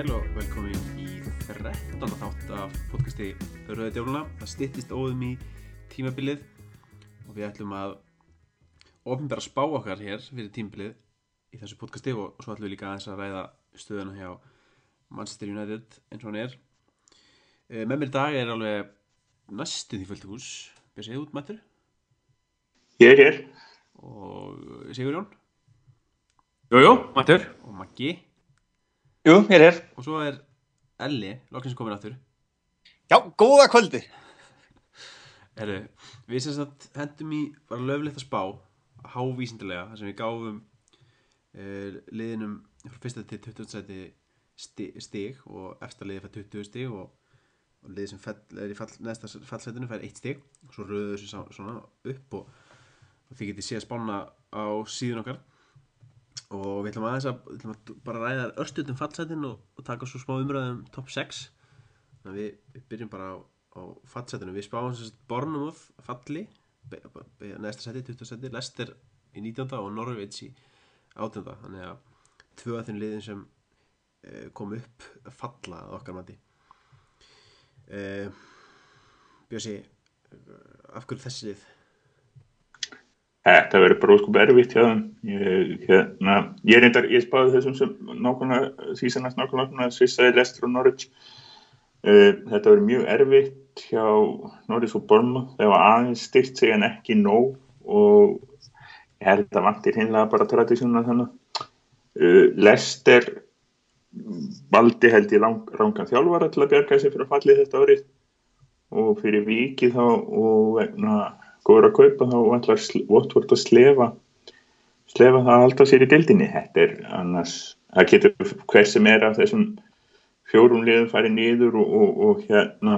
sæl og velkomin í 13. þátt af podcasti Rauði Djóluna. Það styttist óðum í tímabilið og við ætlum að ofinbæra spá okkar hér fyrir tímabilið í þessu podcasti og svo ætlum við líka aðeins að ræða stöðuna hjá Manchester United eins og hann er. Eh, Með mér í dag er alveg næstu því fullt hús. Björsið út, Mættur Ég er hér. og Sigurjón Jú, jú, mættur. og Maggi Jú, ég er hér. og svo er Elli, loksins komin aftur. Já, góða kvöldi. Herru, við sem sagt hendum í bara löflegt að spá hávísindilega, þar sem við gáfum uh, liðinum frá fyrsta til 20 sæti sti, stig og eftir liðið fær 20 stig og, og liðið sem fell, er í fall, neðsta fallsætinu fær 1 stig og svo röðu þessu svona upp og, og þið getið séð spána á síðun okkar og við ætlum aðeins að, að bara ræða örstutum fallsætin og, og taka svo smá umræðum top 6 þannig að við, við byrjum bara á, á fallsætinu við spáum sagt Bornumóð falli neðsta seti, 20 seti Lester í 19. og Norvits í 18. þannig að tvö að þeim liðin sem uh, kom upp falla að okkar mati uh, Bjössi uh, af hverju þessi lið Þetta verður bara óskup erfitt hjá þeim. Ég, hérna, ég reyndar, ég spáði þessum sem nákvæmlega, næst nákvæmlega Svissaði, Lester og Norwich. Uh, þetta verður mjög erfitt hjá Norwich og Bournemouth. Það var aðeins styrt sig en ekki nóg og ég held að þetta vantir hinlega bara tradísjónu þannig. Uh, Lester valdi held ég lang, rangan þjálfara til að bjarga sig fyrir að falli þetta árið og fyrir vikið þá og vegna góður að kaupa þá ætlar Votvort að slefa slefa það að halda sér í dildinni þetta er annars það getur hver sem er af þessum fjórum liðum farið niður og, og, og hérna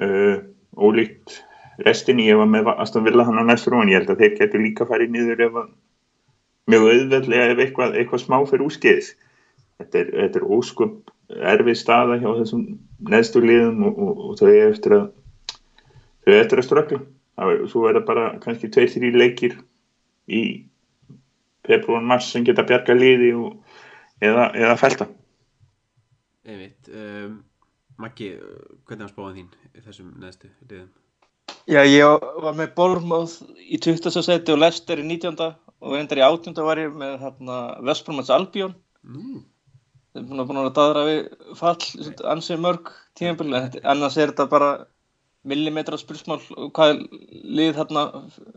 uh, ólíkt restinni. Ég var með Aston Villa hann á næstur og ég held að þeir getur líka farið niður ef að mjög auðveldlega ef eitthvað, eitthvað smá fyrir úrskeiðis. Þetta er, þetta er óskup erfið staða hjá þessum neðstu liðum og, og, þau eftir að þau eftir að ströggla svo er það bara kannski tveir, þrý leikir í februar, mars sem geta bjarga liði og, eða, eða felta Einmitt, um, Maggi, hvernig var spáðan þín í þessum neðstu liðum? Já, ég var með Bournemouth í 20. seti og Leicester í 19. og reyndar í 18. var ég með hérna, Vestbrumans Albion Nú, þeir eru búin að, búin að daðra við fall ansið mörg tímabili annars er þetta bara millimetra spursmál og hvað lið hérna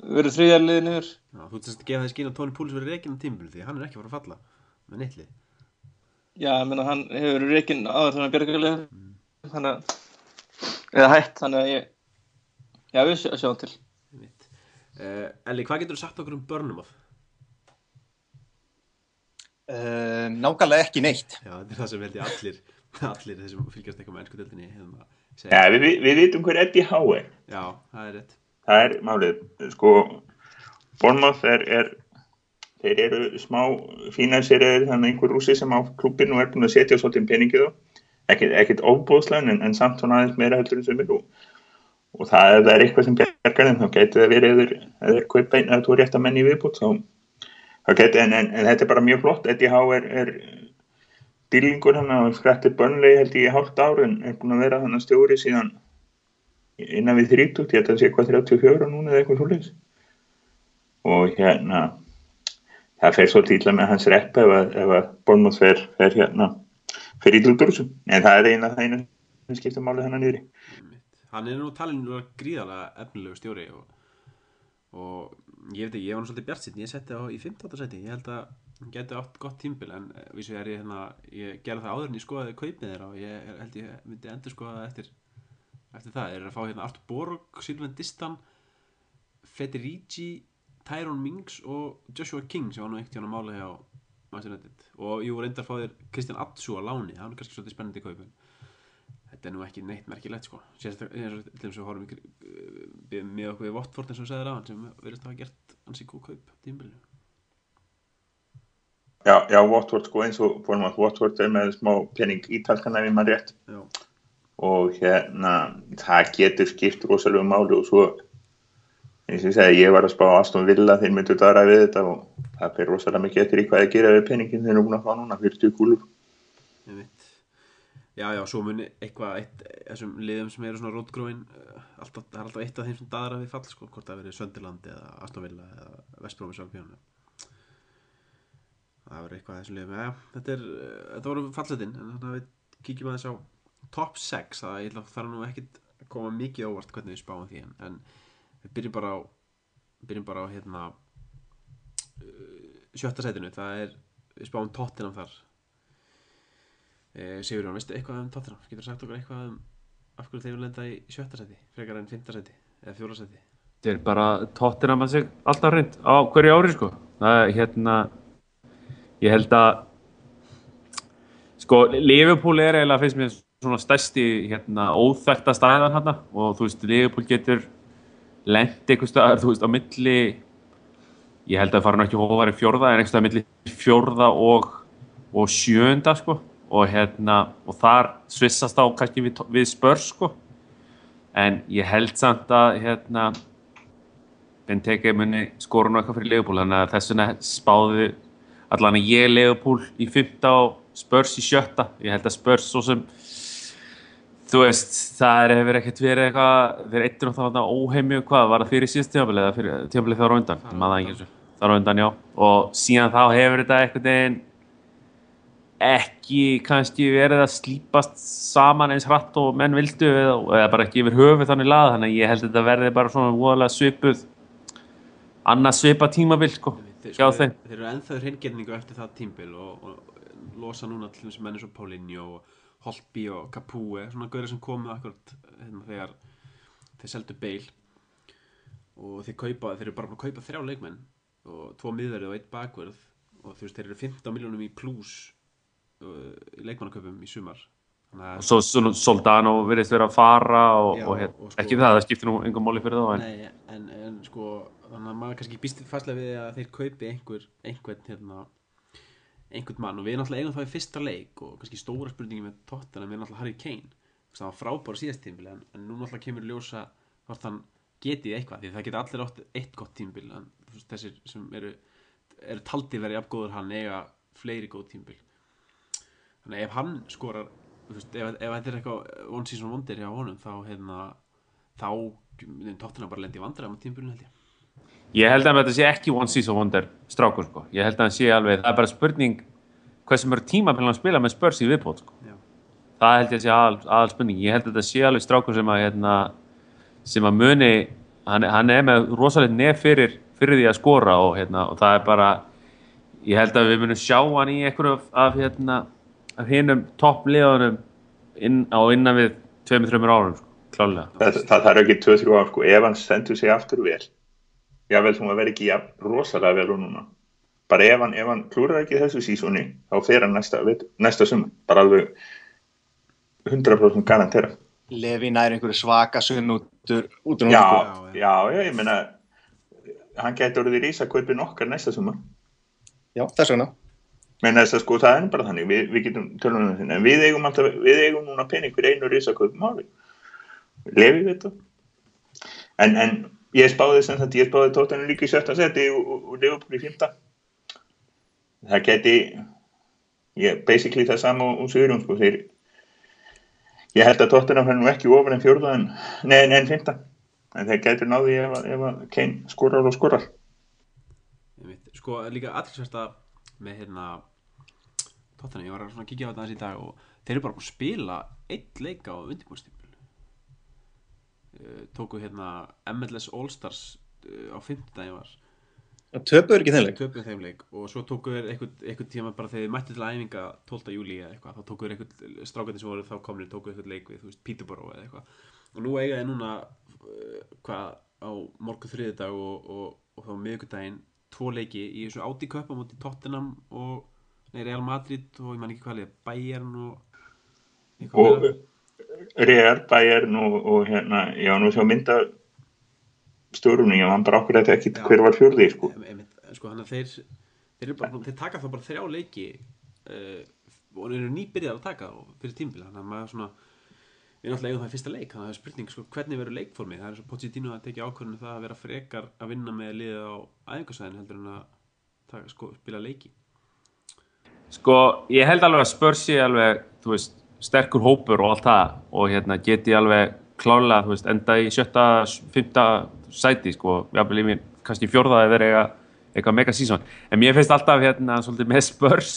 verður þriðja lið niður? Já, þú ert að gefa það skýn að Tony Púlis verið reikin á tímbil því hann er ekki að fara að falla með neitt lið. Já, ég meina hann hefur verið reikinn áður þannig að björga lið þannig að eða hætt, þannig að ég já, við sjá, sjáum til. Einmitt. Uh, Elli, hvað getur þú sagt okkur um Burnham Uh, nákvæmlega ekki neitt. Já, þetta er það sem held ég allir allir þessum fylgjast eitthvað með ennsku deildinni hérna, ja, við, við, við vitum hver Eddie Howe er. Já, það er rétt. Það er málið sko, Bournemouth er, er þeir eru smá fínæsir þannig einhver rúsi sem á klubin og er búin að setja svolítið peningið á ekkert, ofbóðslega en, en samt svona aðeins meira heldur en sem er og, og það það er eitthvað sem bjargar þeim þá getur það verið eða þú er rétt að menni viðbútt þá, þá getur, en, en, en þetta er bara mjög flott. Eddie Howe er, er dýlingur hann á skrættir bönlegi held ég í hálft ár en er búin að vera þannig stjóri síðan innan við 30, ég held að það sé eitthvað 34 núna eða eitthvað svolítið og hérna það fer svolítið illa með hans repp ef að, að Bormóð fer, fer hérna fer illa út úr þessu en það er eina það eina sem skipta máli hennar niður Einmitt. Hann er nú talin gríðarlega efnilegu stjóri og, og ég veit ekki, ég var svolítið bjart sitt ég setti á í 15. seti, ég held að geti átt gott tímbil en eh, vísu er ég hérna, ég gerði það áður en ég skoðaði kaupið þeirra og ég er- held ég myndi endur skoða eftir, eftir það, þeir eru að fá hérna Artur Borg, Silvan Distan Federici Tyrone Mings og Joshua King sem var nú ekkert hérna mála hjá Master United. Og jú reyndar að fá þér Kristján Atsu á láni, það er nú kannski svolítið spennandi kaupin. Þetta er nú ekki neitt merkilegt sko. Sérstaklega þess að horfum með okkur við Votford eins og segður á sem verðist að hafa gert ansi góð kaup tímbilinu Já, já, Watford sko eins og Bormóð Watford er með smá pening ítalkana ég maður rétt. Já, og hérna það getur skipt rosalega máli og svo eins og ég segi, ég var að spá Aston Villa þeir myndu dara við þetta og það fyrir rosalega mikið eftir í hvað að gera við peningin þeir eru búin að fá núna 40 kúlur. Einmitt. Já, já, svo muni eitthvað eitt, þessum liðum sem eru svona rótgróin alltaf, það er alltaf eitt af þeim sem daðra við fall sko, hvort það verið Sönderland eða Astonvilla eða Vestbrómis Alpíðan það verið eitthvað af þessum liðum já, þetta er, eh, þetta voru falletinn en þannig að við kíkjum aðeins á top 6, það ætla að fara nú ekkit að koma mikið óvart hvernig við spáum því en, en við byrjum bara á byrjum bara á hérna uh, sjötta sætinu, það er við spáum Tottenham þar. Eh, Sigurjón, veistu eitthvað um Tottenham? Getur þú sagt okkur eitthvað um af hverju þeir eru lenda í sjötta sæti frekar en fymta sæti eða fjóra sæti? Þetta er bara tóttina með sig alltaf reynd á hverju ári sko. Það er hérna, ég held að, sko, Liverpool er eiginlega finnst mér svona stærsti hérna óþekta staðan hérna og þú veist, Liverpool getur lent eitthvað staðar, þú veist, á milli, ég held að það fara nú ekki hófari fjórða en eitthvað milli fjórða og, og sjönda sko og hérna, og þar svissast á kannski við, við spörs sko. En ég held samt að hérna Benteke muni skora nú eitthvað fyrir Leopold þannig að þess vegna spáði allan að ég Leopold í fymta og Spurs í sjötta. Ég held að Spurs svo sem þú veist, það hefur ekkert verið eitthvað, verið eittir og þá óheimju hvað, var það fyrir síðast tímafili eða fyrir tímafili þar á undan, maður það ekki þessu þar á undan, já, og síðan þá hefur þetta eitthvað veginn ekki kannski verið að slípast saman eins hratt og menn vildu eða, eða bara ekki yfir höfu þannig lað þannig að ég held að þetta verði bara svona voðalega svipuð annað svipa tímabil sko, þeir, sko, þeim þeir eru ennþá hreingerningu eftir það tímbil og, og losa núna til þess menni svo Paulinho og Holtby og Capoue svona gauðir sem komu akkurat hérna, þegar þeir seldu beil og þeir kaupa þeir eru bara búin að kaupa þrjá leikmenn og tvo miðverði og eitt bakverð og þú veist þeir eru 15 miljónum í pluss uh, í leikmannaköpum í sumar. Og svo Soldano virðist vera að fara og, Já, og, og sko- ekki það, það skiptir nú engum máli fyrir þá en Nei, en, en sko þannig að maður kannski býst fastlega við að þeir kaupi einhver, einhvern hérna einhvern mann. Og við náttúrulega eigum það í fyrsta leik og kannski stóra spurningi með Tottenham er náttúrulega Harry Kane. Það var frábára síðast tímbil en, en nú náttúrulega kemur ljósa hvort hann getið eitthvað því það geta allir átt eitt gott tímbil en þessir sem eru, eru taldi verið jafngóður hann eiga fleiri góð tímbil þannig ef hann skorar veist, ef, ef þetta er eitthvað one season wonder hjá honum þá hérna þá Tottenham bara lendi í vandræðum á tímbilinu held ég ég held að þetta sé ekki one season wonder strákur sko, ég held að hann sé alveg það er bara spurning hversu mörg tíma hann spila með spörs í viðbót sko. Já. það held ég að sé aðal, aðal spurning ég held að þetta sé alveg strákur sem að hérna, sem að muni hann, hann er með rosalega nef fyrir fyrir því að skora og, hérna, og það er bara ég held að við munum sjá hann í einhverju af, af, hérna, af hinnum toppliðunum inn, á innan við 2-3 árum sko, klálega Það, það þarf ekki 2-3 ár sko, ef hann stendur sig aftur vel jável sem að vera ekki ja, rosalega vel og núna. Bara ef hann, hann klúrar ekki þessu sísóni þá fer hann næsta, næsta summa bara alveg 100% garantera. Levi nær einhverju svaka sunn út úr já, sko. já, já, ég meina hann getur orðið í rísaköpin okkar næsta summa já, þess vegna. Menn þess að sko það er bara þannig. Við, við getum tölum um þetta. En við eigum, alltaf, við eigum núna pening fyrir einu rísaköpum ári lefi við þetta en, en ég spáði sem þetta ég spáði tóttanum líka í sjötta seti og, og, og Liverpool í fymta það geti ég, basically það sama og, og Sigurjón sko þeir ég held að tóttanum hann nú ekki ofar en fjórða en, nei, en, fymta en þeir getur náði ef, að- ef að Kane skorar og skorar. Einmitt. sko líka aðtilsversta með hérna Tottenham, ég var að kíkja á þetta í dag og þeir eru bara búin að spila eitt leik á undirbúinstýmpul uh, tóku hérna MLS All-Stars uh, á 5. dagi var töpuður ekki þeim leik töpuð þeim leik og svo tóku þeir einhvern, einhvern tíma bara þegar þið mættu til æfinga 12. júli eða eitthvað, þá tóku þeir einhvern strákandi sem voru þá komnir, tóku einhvern leik við, þú veist, Peterborough eða eitthvað og nú eiga þeir núna uh, hvað á morgu þriðdag og, og, og þá miðvikudaginn tvo leiki í þessu Audi Cup á móti Tottenham og nei, Real Madrid og ég man ekki hvað leið Bayern og eitthvað og. Real, Bayern og, og hérna, já nú sjá mynda stjórnum, já hann bara okkur þetta ekki Já. hver var fjörði sko. Em- einmitt, sko, þannig að þeir, þeir, eru bara, þeir taka þá bara þrjá leiki uh, og þeir eru nýbyrjar að taka fyrir tímbil þannig að maður svona við náttúrulega eigum það í fyrsta leik þannig að það er spurning sko, hvernig verður leikformið það er svo Pochettino að tekja ákvörðinu það að vera frekar að vinna með liðið á æfingarsæðin heldur en að taka, sko, spila leiki Sko, ég held alveg að Spurs sé alveg, þú veist, sterkur hópur og allt það og hérna geti alveg klálega, veist, enda í sjötta, fymta sæti, sko, jafnvel í mér, kannski fjórðaði verið eitthvað, eitthvað mega sísón. En mér finnst alltaf hérna, svolítið með Spurs,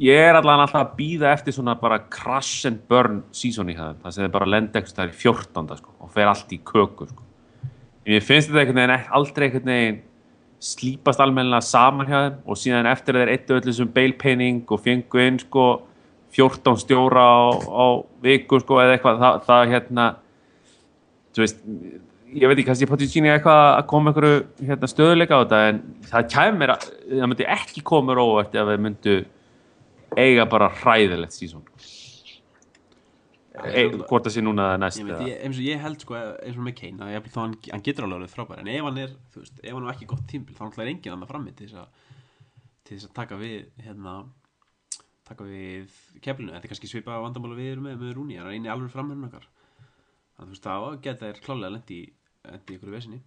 ég er allan alltaf að býða eftir svona bara crash and burn sísón í það, það er bara eitthvað það er í fjórtanda, sko, og fer allt í köku, sko. Mér finnst þetta einhvern veginn aldrei einhvern veginn slípast almennilega saman hjá þeim og síðan eftir þeir eittu öllu sem bailpenning og fengu inn sko 14 stjóra á, á viku sko eða eitthvað. Það, það hérna veist, ég veit ekki kannski Pochettino eitthvað að koma einhverju hérna, stöðuleika á þetta en það kæmur það myndi ekki koma mér óvart ef þeir myndu eiga bara hræðilegt sísón e, hvort það sé núna eða næst Ég ég, eins og ég held sko, eins og með jafnvel þá hann, hann getur alveg alveg frábær en ef hann er, þú veist, ef hann er ekki gott tímbil þá er enginn annað frammi til þess að til þess að taka við hérna, taka við keflinu, þetta er kannski svipað vandamála við erum með, með Rúni, hann er eini alveg framherinn okkar. Þannig þú veist, þá geta þér klálega lendi í, ykkur vesinni.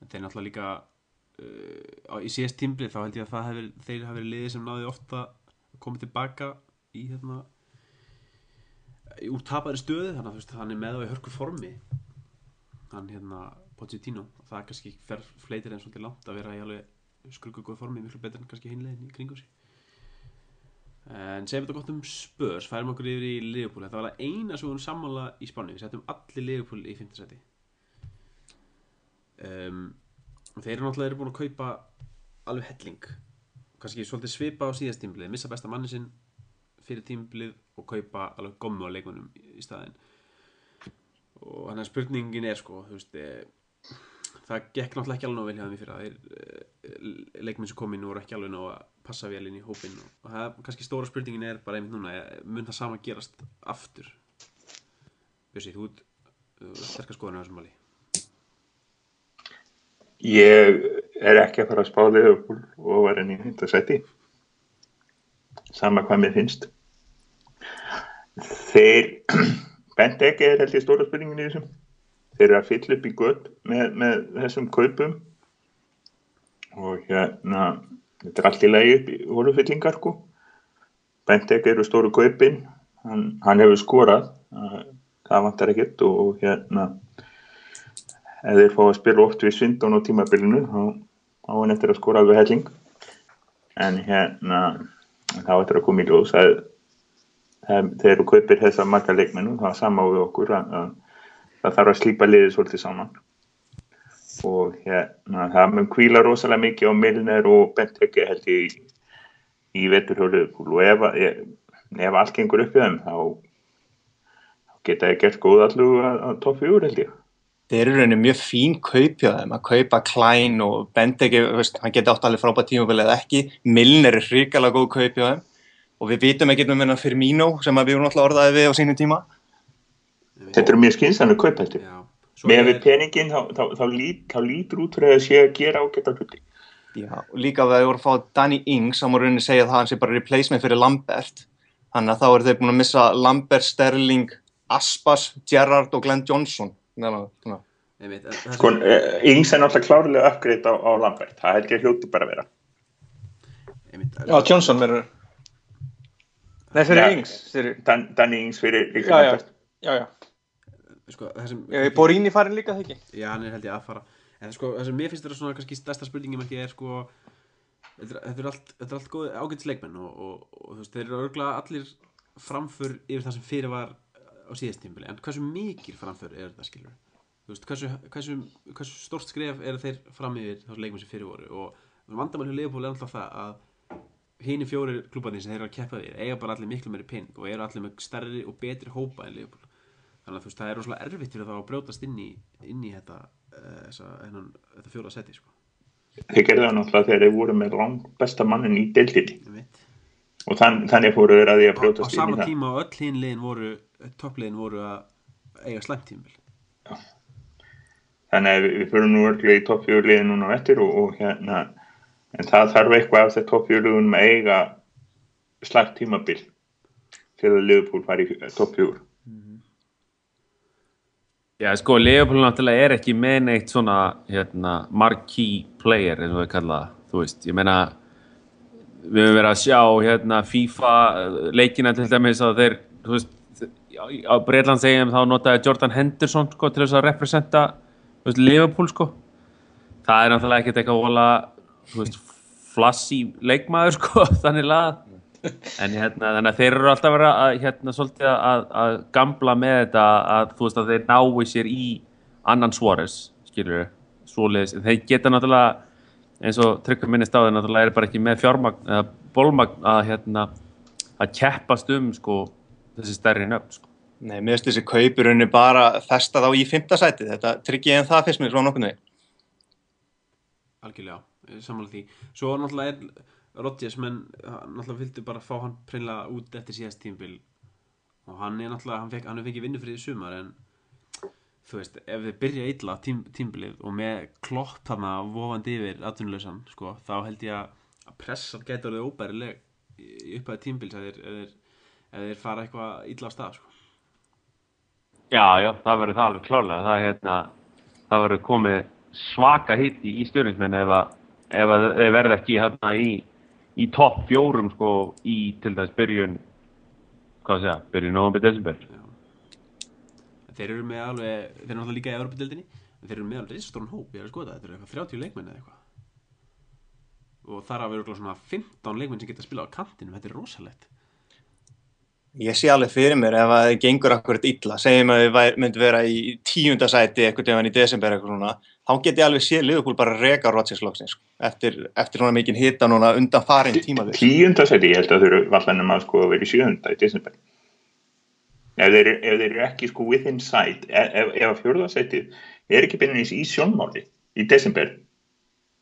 Þetta er náttúrulega líka uh, í síðast tímbil þá held ég að það hef, verið- þeir hafi verið liði sem náði ofta að koma tilbaka í hérna úr tapaðri stöðu. Þannig að þú veist, hann er með á í hörku formi. Hann hérna Pochettino það kannski fer fleitir en svolítið langt að vera í alveg skruggu góð formi miklu betur en kannski hinlegin í kringum sig. En segjum þetta gott um Spurs færum okkur yfir í Liverpool. Þetta var eina við vorum sammála í spánu við settum allir Liverpool í 5. seti um, þeir eru náttúrulega eru búin að kaupa alveg helling. Kannski svolítið svipa á síðast tímbilið missa besta manni sinn fyrir tímbilið og kaupa alveg gommu á leikunum í, staðinn. Og þannig að spurningin er sko þú veist e, það gekk náttúrulega ekki alveg nóg vel hjá þeim í fyrra þeir e, leikminn sem kom inn voru ekki alveg nóg að passa vel inn í hópinn og, og það er kannski stóra spurningin er bara einmitt núna eh, mun það sama gerast aftur Bjössi, þú ert uh, sterkast skoðan á þessum máli Ég er ekki að fara að spá Liverpool og var enn í hundasæti. Sama hvað mér finnst. Þeir, bent ekki er held ég stóra spurningin í þessum. Þeir eru að fylla upp í gött með, með þessum kaupum. Og hérna, þetta er allt í lagi upp í hólufyllingar sko. Bent ekki eru stóru kaupin, hann, hann hefur skorað, það vantar ekkert. Og, og hérna, ef þeir fá að spila oft við Svindón á tímabilinu þá á hann eftir að skora alveg helling. En hérna þá eftir að koma í ljós þegar þú kaupir þessa marga leikmennu það er sama á við okkur að, að það þarf að slípa liðið svolítið saman og hérna það mun kvíla rosalega mikið á Milner og Benteke held ég í, í veturhjólu og ef, ef, ef allt gengur upp í þeim þá, þá geta ég gert góð allu að, að topp fjögur held ég Þeir eru rauninni mjög fín kaup hjá þeim að kaupa Klein og veist, hann geti átt alveg frábært tímafél eða ekki. Milner er hrikalega góð kaup hjá þeim og við vitum ekki um hennar Firmino sem við vorum alltaf orðaði við á sínum tíma. Þetta eru mjög skynsanlega kaup heldur Já, svo með er- við peningin þá, þá, þá, lít, þá lítur út fyrir að sé að gera ágæta hluti. Já, líka að það voru að fá Danny Ings, þá má rauninni segja það að hann sé bara replacement fyrir Lambert. Þannig að þá eru þeir búin að missa Lambert, Sterling, Aspas, Gerrard og Glenn Johnson. Þannig að, einmitt, en það sko, sem- eh, Ings er náttúrulega klárlega uppgreitt á, á Lambert. Það held ég hljóti bara að vera. Einmitt, Já, Johnson verður Nei, fyrir Já. Ings fyrir... Dan, Danny Ings fyrir líka Já, já, Lambert. Já, já sko, sem Ég er Borini farin líka það ekki? Já, hann er held ég að fara. En sko, það sem mér finnst þetta svona kannski stærsta spurningum ekki er sko Þetta er- er allt, þetta er allt góð ágætis leikmenn og, og, og þú veist, þeir eru örgulega allir framför yfir það sem fyrir var á síðast tímbili En hversu mikil framför er þetta skilur? Þú veist, hversu, hversu, hversu stórt skref eru þeir fram yfir þá leikmenn sem fyrir voru? Og vandamál hjá Leopold er alltaf það að hini fjórir klúbarnir sem þeir eru að keppa við eiga bara allir miklu meiri pening og eru allir með stærri og betri hópa en Leopold þannig að þú veist það er rosalega erfitt fyrir þá að brjótast inn í, inn í þetta, uh, þessa, hennan, þetta fjóra seti sko. þeir gerðu það náttúrulega þegar þeir voru með langt besta mannin í deildinni. Og þann, þannig fóru þeir að því að á, á brjótast inn í sama það. tíma og öll hinn liðin voru toppliðin voru að eiga slæmt tímbil þannig að við, fyrir nú örglega í toppfjöguliðin núna á eftir og, og hérna en það þarf eitthvað af þetta toppfjöguliðunum að eiga slagt tímabil. Til að Liverpool fari í toppfjögur Já, sko, Leopold náttúrulega er ekki með neitt svona, hérna, marquee player, eins og við kalla það. þú veist, ég meina við höfum verið að sjá hérna FIFA leikina til dæmis að þeir, þú veist á Breitland segjum þá notaði Jordan Henderson sko til þess að representa þú veist, Liverpool sko það er náttúrulega ekkert eitthvað vola þú veist, flassi leikmaður sko, þannig lað en hérna, þannig að þeir eru alltaf verið að hérna, svolítið að, að gamla með þetta að þú veist að þeir nái sér í annan Suárez, skilur svoleiðis, þeir geta náttúrulega eins og tryggum minni stáði náttúrulega er bara ekki með fjármagn eða bólmagn að hérna að keppast um sko þessi stærri nöfn sko. Nei, mér finnst þessi kaupurunni bara festa þá í fymtasæti, þetta tryggja en það fyrst mér frá nokkurnu algjörlega, samanlega því. Svo náttúrulega er Rodgers menn náttúrulega vildi bara fá hann preinlega út eftir síðast tímbil og hann er náttúrulega, hann, fekk, hann fengið vinnufrið í sumar en þú veist, ef þið byrja illa tím, tímbilið og með klopp þarna vofandi yfir atvinnuleysan, sko, þá held ég að pressan getur orðið óbærileg í upphæði tímbils ef þeir, þeir, fara eitthvað illa á stað, sko. Já, já, það verður það alveg klárlega. Það, hérna, það verður komið svaka hitti í stjórnismenn ef að ef að þeir verða ekki hérna í í topp fjórum sko í til dæs byrjun hvað segja, byrjun november, desember. Þeir eru með alveg, þeir eru náttúrulega líka í Európa-dildinni þeir eru með alveg risastóran hóp, ég er að skoða þetta eru eitthvað 30 leikmenn eða eitthvað. Og þar af eru svona 15 leikmenn sem geta að spila á kantinum, þetta er rosalegt Ég sé alveg fyrir mér ef að það gengur akkurat illa, segjum að við myndum vera í tíundasæti eitthvað tíðan í desember eitthvað svona, þá get ég alveg séð Liverpool bara reka Rodgers-loksins sko, eftir, eftir svona mikinn hitta núna undan farin tímaður. Tíundasæti, ég held að þau eru vallanum að sko vera í sjöunda í desember. Ef þeir, ef þeir eru ekki sko within sight, e, ef, ef að fjörðasæti er ekki beinanins í sjónmáli í desember,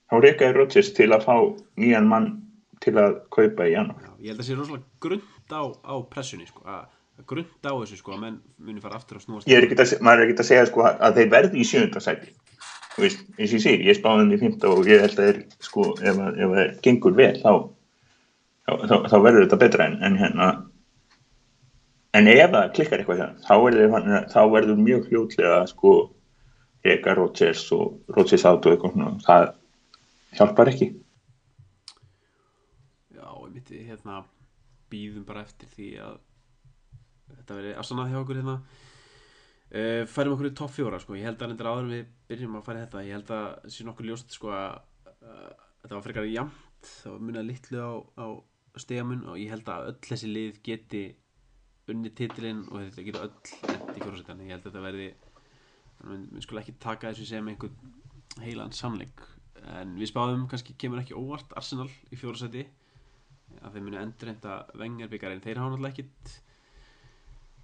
þá rekaði Rodgers til að fá nýjan mann til að kaupa í janúar. Ég held að það sé rosalega grund á, á pressunni sko, að grund á þessu sko, að menn muni fara aftur að snúast. Ég er ekki að, maður er ekki að segja sko að þeir verði í veist, eins og ég sé, ég spáði þeim í fymta og ég held að þeir sko, ef það gengur vel, þá, þá, þá, þá verður þetta betra en, en hérna, en ef það klikkar eitthvað hérna, þá verður, þá verður mjög hljótlega sko, Eka Rodgers og Rodgers Auto eitthvað svona, það hjálpar ekki. Já, ég myndi hérna býðum bara eftir því að þetta veri afsannað hjá okkur hérna. Uh, færum okkur í topp fjóra sko. ég held að endur áður við byrjum að færa þetta ég held að það sé nokkur ljóst sko, að uh, þetta var frekar jamt það var munið litlu á, á stegamun og ég held að öll þessi lið geti unni titilinn og þetta geta öll endi fjórasettan ég held að þetta verði við skulum ekki taka þessu sem einhvern heilan sannleik. En við spáðum kannski kemur ekki óvart Arsenal í fjórasetti að þeir muni endur enda vengjarbyggarinn þeir hafa náttúrulega ekkit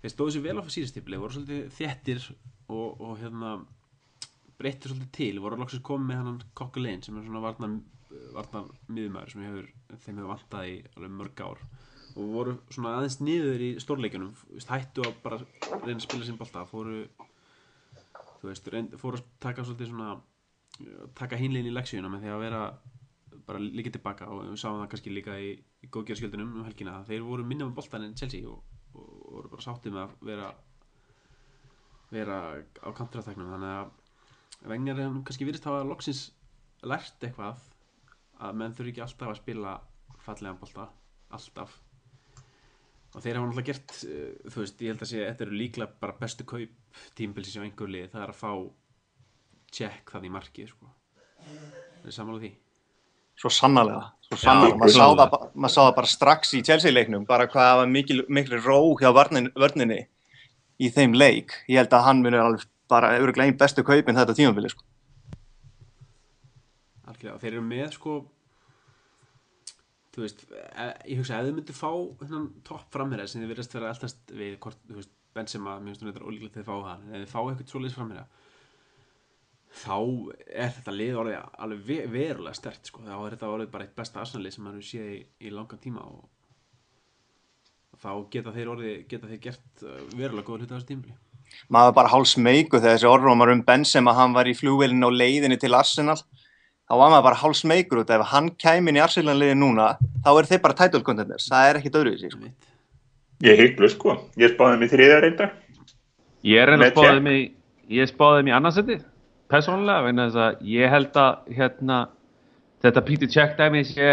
þeir stóðu sér vel á fyrir síðustipli voru svolítið þéttir og, og hérna breyttir svolítið til voru loksist komið með hann kokkulegin sem er svona varnar, varnar miðumæður sem hefur, þeim hefur vantað í alveg mörg ár. Og voru svona aðeins niður í stórleikunum hættu að bara reyna að spila sín bólta fóru þú veist, fóru að taka svolítið svona taka hinlegin í leksíuna með því að vera bara líka tilbaka og við sáum það kannski líka í, í góðgjörskjöldunum um helgina þeir voru minna með boltan en Chelsea og, og, og voru bara sáttið með að vera vera á kantraþæknum þannig að vengjar kannski virðist hafa loksins lært eitthvað að menn þurfi ekki alltaf að spila fallega bolta, alltaf. Og þeir hafa náttúrulega gert þú veist, ég held að sé, þetta eru líklega bara bestu kaup tímbilsis á einhver lið, það er að fá check það í markið sko. það er samanlega því Svo sannarlega, svo maður sá, mað sá það bara strax í Chelsea-leiknum, bara hvað það var mikil, mikil ró hjá vörnin, vörninni í þeim leik. Ég held að hann muni alveg bara öruglega einn bestu kaupin þetta tímafili. Sko. Algjörlega, þeir eru með sko, þú veist, e, ég hugsa að þið myndu fá hennan topp framherja sem þið verðast vera alltaf við hvort, þú veist, Benzema, þú þetta ólíklegt að þið fá það, en þið fá eitthvað svoleiðis framherja þá er þetta lið orðið alveg ve verulega stert sko. þá er þetta orðið bara eitt besta arsenalið sem maður séð í, í langan tíma og, þá geta þeir orðið geta þeir gert uh, verulega góður hluta á þessu tímli maður bara háls meiku þegar þessi orðrómar um Benzema hann var í flugvelinu og leiðinni til Arsenal. Þá var maður bara háls meikur út ef hann kæmin í Arsenal-liði núna þá er þeir bara title contenders, það er ekkit öðru í sig sko. Ég heiklust sko, ég spáði mig þriða reynda Ég er reynda spáði mig ég spáði mig annarsettið persónulega vegna þess að ég held að hérna þetta Peter Check dæmi sé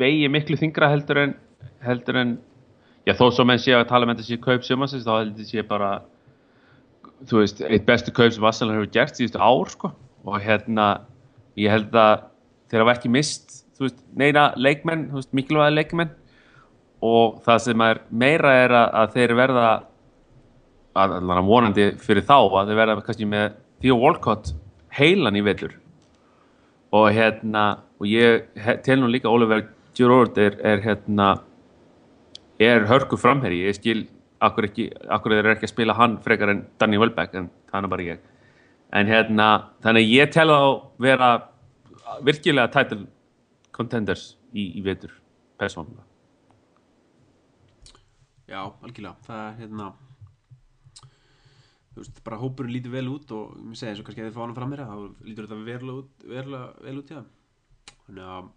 vegi miklu þingra heldur en heldur en já þó svo menn sé að tala um þetta sé kaup sumansins þá heldur þetta sé bara þú veist, eitt bestu kaup sem Arsenal hefur gert síðustu ár sko. Og hérna ég held að þeir hafa ekki mist þú veist, neina leikmenn, þú veist, mikilvæga leikmenn. Og það sem er meira er að, að þeir verða að allan vonandi fyrir þá að þeir verða kannski með Theo Walcott heilan í vellur. Og hérna og ég tel nú líka Oliver Giroud er, er hérna er hörku framherji, ég skil akkur, ekki, akkur eru ekki að spila hann frekar en Danny Welbeck, en það er bara ég. En hérna, þannig ég tel þá vera virkilega title contenders í, í vetur persónulega. Já, algjörlega, það er hérna þú veist, bara hópurinn lítur vel út og mér segi eins og kannski að þið fá hann fram meira þá lítur þetta verulega vel út í það þannig að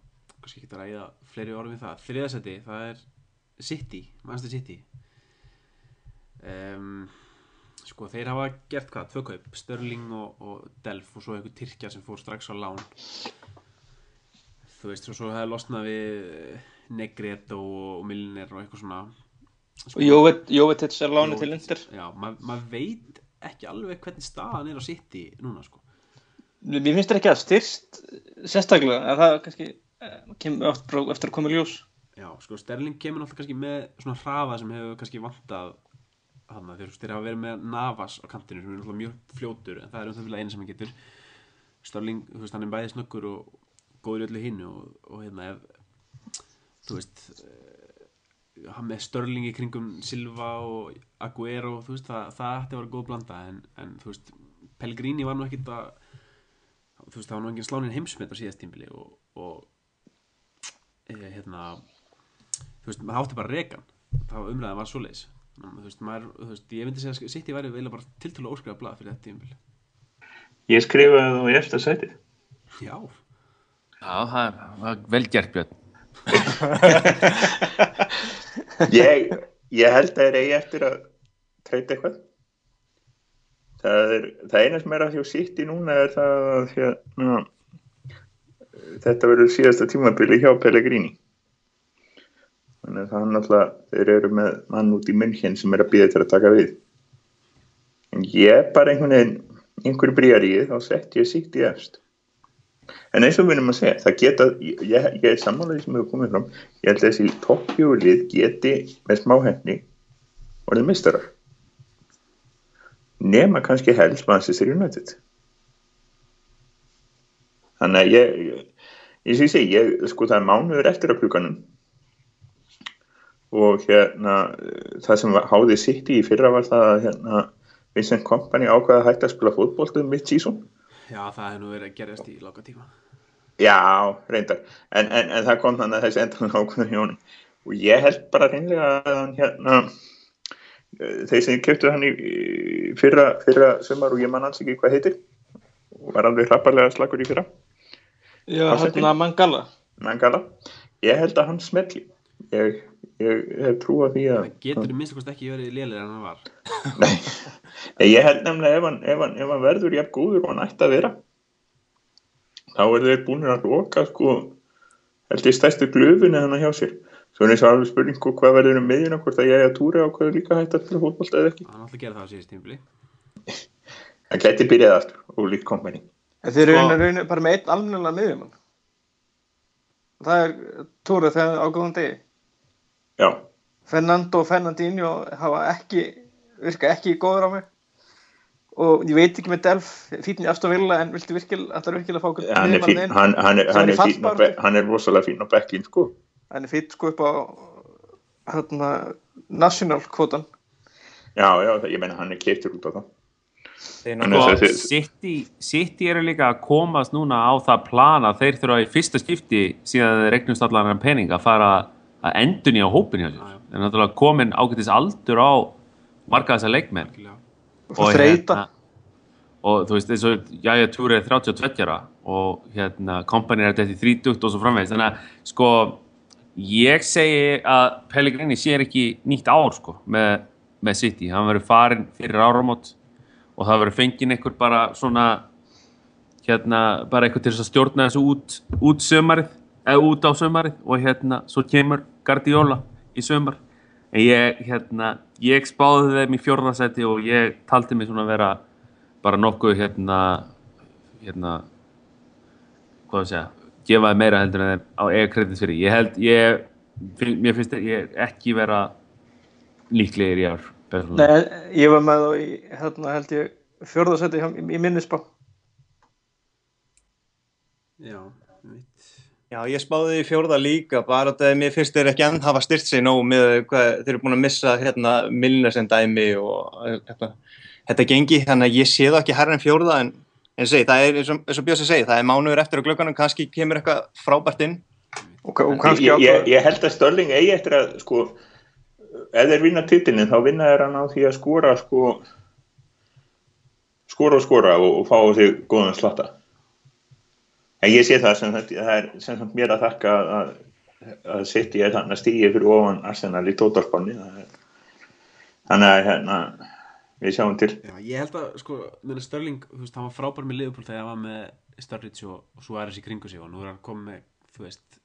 kannski ekki að ræða fleiri orðum við það. Þriðasetti, það er City, Manchester City. Um, sko þeir hafa gert hvað, tvö kaup Störling og, og Delf og svo eitthvað Tyrkja sem fór strax á lán. Þú veist, og svo hefði losnað við Negredo og Milner og eitthvað svona. Og Jóvet- Jóvetits er lánu til Inter. Já, ma- maður veit ekki alveg hvernig staðan er á City núna sko. Mér finnst það ekki að styrst sérstaklega, en það kannski eh, kemur eftir, eftir að koma í ljós. Já, sko, Sterling kemur náttúrulega kannski með svona hraða sem hefur kannski vantað hann að þeir, þeir hafa verið með Navas á kantinu sem er náttúrulega mjög fljótur en það er um það eina sem hann getur Sterling, þú veist, hann er bæði snöggur og góður í öllu hinnu og, og hérna ef þú veist eh, með Störling í kringum Silva og Aguero þú veist, það, það ætti að vera góð blanda en, en þú veist, Pellegrini var nú ekkit að þú veist, það var nú engin slánin heimsmet á síðast tímbili og, og e, hérna þú veist, maður átti bara rekan það var umræðan var Þannig að, þú veist, maður, þú veist, ég myndi segja að City væri vel bara tiltölu óskrifa blað fyrir þetta tímbil Ég skrifaði það á eftir sætið. já, Já, það er, það er Ég, ég held að þeir eigi eftir að treyta eitthvað. Það, er, það eina sem er að hjá City núna er það að hérna, þetta verður síðasta tímabili hjá Pellegrini. Þannig að það er náttúrulega, þeir eru með mann út í München sem er að býða til að taka við. En ég bara einhvern veginn, einhverju brýjar í þá sett ég City efst. En eins og við erum að segja, það geta, ég, ég ég er sammálaðið sem hefur komið fram, ég held að þessi toppjúlið geti með smá henni orðið mistarar. Nema kannski helst Manchester United. Þannig að ég, ég, ég sé sé, ég, sko það er mánuður eftir að klukkanum og hérna það sem háði sitt í fyrra var það að hérna Vincent Kompany ákvaða að hætta að spila fótboltu mitt sísón. Já, það hefur nú verið að gerast í lága tíma Já, reyndar. En, en, en það kom þannig að þessi endan ákvöðun hjá honum. Og ég held bara reynlega að hann hérna, eh, þeir sem keftu hann í í fyrra, fyrra sumar og ég man alls ekki hvað heitir og var alveg hrapparlega slagur í fyrra, Já, hérna Mangala. Mangala. Ég held að hann smelli. Ég, ég hef trú að því að... það getur minnst kost ekki verið lélir en hann var. Nei, ég held nefnilega ef hann, ef hann, ef hann verður jafn góður og hann ætti að vera þá er þeir búin að loka sko held ég stærstu glöfinu hann hjá sér. Svo er og alveg spurning sko, hvað verður um miðjuna hvort að ég að túra á hvað líka hægt að spila fótbolta eða ekki. Hann ætla að gera það á síðast tímbili það geti byrjað aftur og líkt kompani En þeir eru Sko- raunin, raunin bara með einn almennilega miðjumann. Það er Tóra þegar á góðum degi. Já, Fernando og Fernandinho hafa ekki, virka ekki góður á mig. Og ég veit ekki með Delf, fínn í Aston Villa, en viltu virkilega, ætlar virkilega að fá okkur hann er, fín, hann, hann, er, hann, er fín be- hann er rosalega fín á bekkin sko. Hann er fínn sko upp á hérna, national kvotan. já, já, ég meina hann er keiptur út á það. Er og City, eru líka að komast núna á það plan að þeir þurfa í fyrsta skipti síðan þeir regnust allan hann pening að fara að endun í á hópin hjá sér þeir eru náttúrulega komin ágætis aldur á marga þessar leikmenn. Og þreita. og þú veist eins og Jæja Túri er 32 ára og hérna Kompany er þetta í 30 og svo framvegist þannig að sko ég segi að Pellegrini sér ekki nýtt ár sko með, með City, hann verður farin fyrir áramót og það verður fengið einhver bara svona hérna bara eitthvað til þess að stjórna þessu út, út sömarið, eða út á sömarið og hérna svo kemur Guardiola í sömar en ég hérna, ég spáði þeim í fjórðarsæti og ég taldi mig svona að vera bara nokkuð hérna hérna hvað að segja, gefaði meira heldur en þeim á eiga kredits fyrir ég held, ég, finn, mér finnst ég ekki vera líklegir í ár persónulega. Nei, ég var með þá í, hérna held ég, fjórðarsæti í, í minnisbá. Já. Já, ég spáði því fjórða líka, bara að mér finnst þeir ekki enn hafa styrt sig nóg með hvað þeir eru búin að missa hérna Milner sem dæmi og hérna, þetta gengi, þannig að ég sé það ekki herra en fjórða en en segi, það er eins og, eins og Björns að segja, það er mánuður eftir á glögganum, kannski kemur eitthvað frábært inn. Og, og kannski ég, ég, ég held að Störling eigi eftir að sko, ef þeir vinna titilin þá vinna þeir hann á því að skora sko skora og skora og, og fá á sig góðan slatta en ég sé það sem það er sem sagt mér að þakka að, að sitt ég þannig að stýja fyrir ofan Arsenal í tótalspanni þannig að hérna við sjáum til. Já, ég held að, sko, Störling, þú veist, hann var frábær með Liverpool þegar hann var með Sturridge og, og svo er þessi kringu sig og nú er hann komið með, þú veist,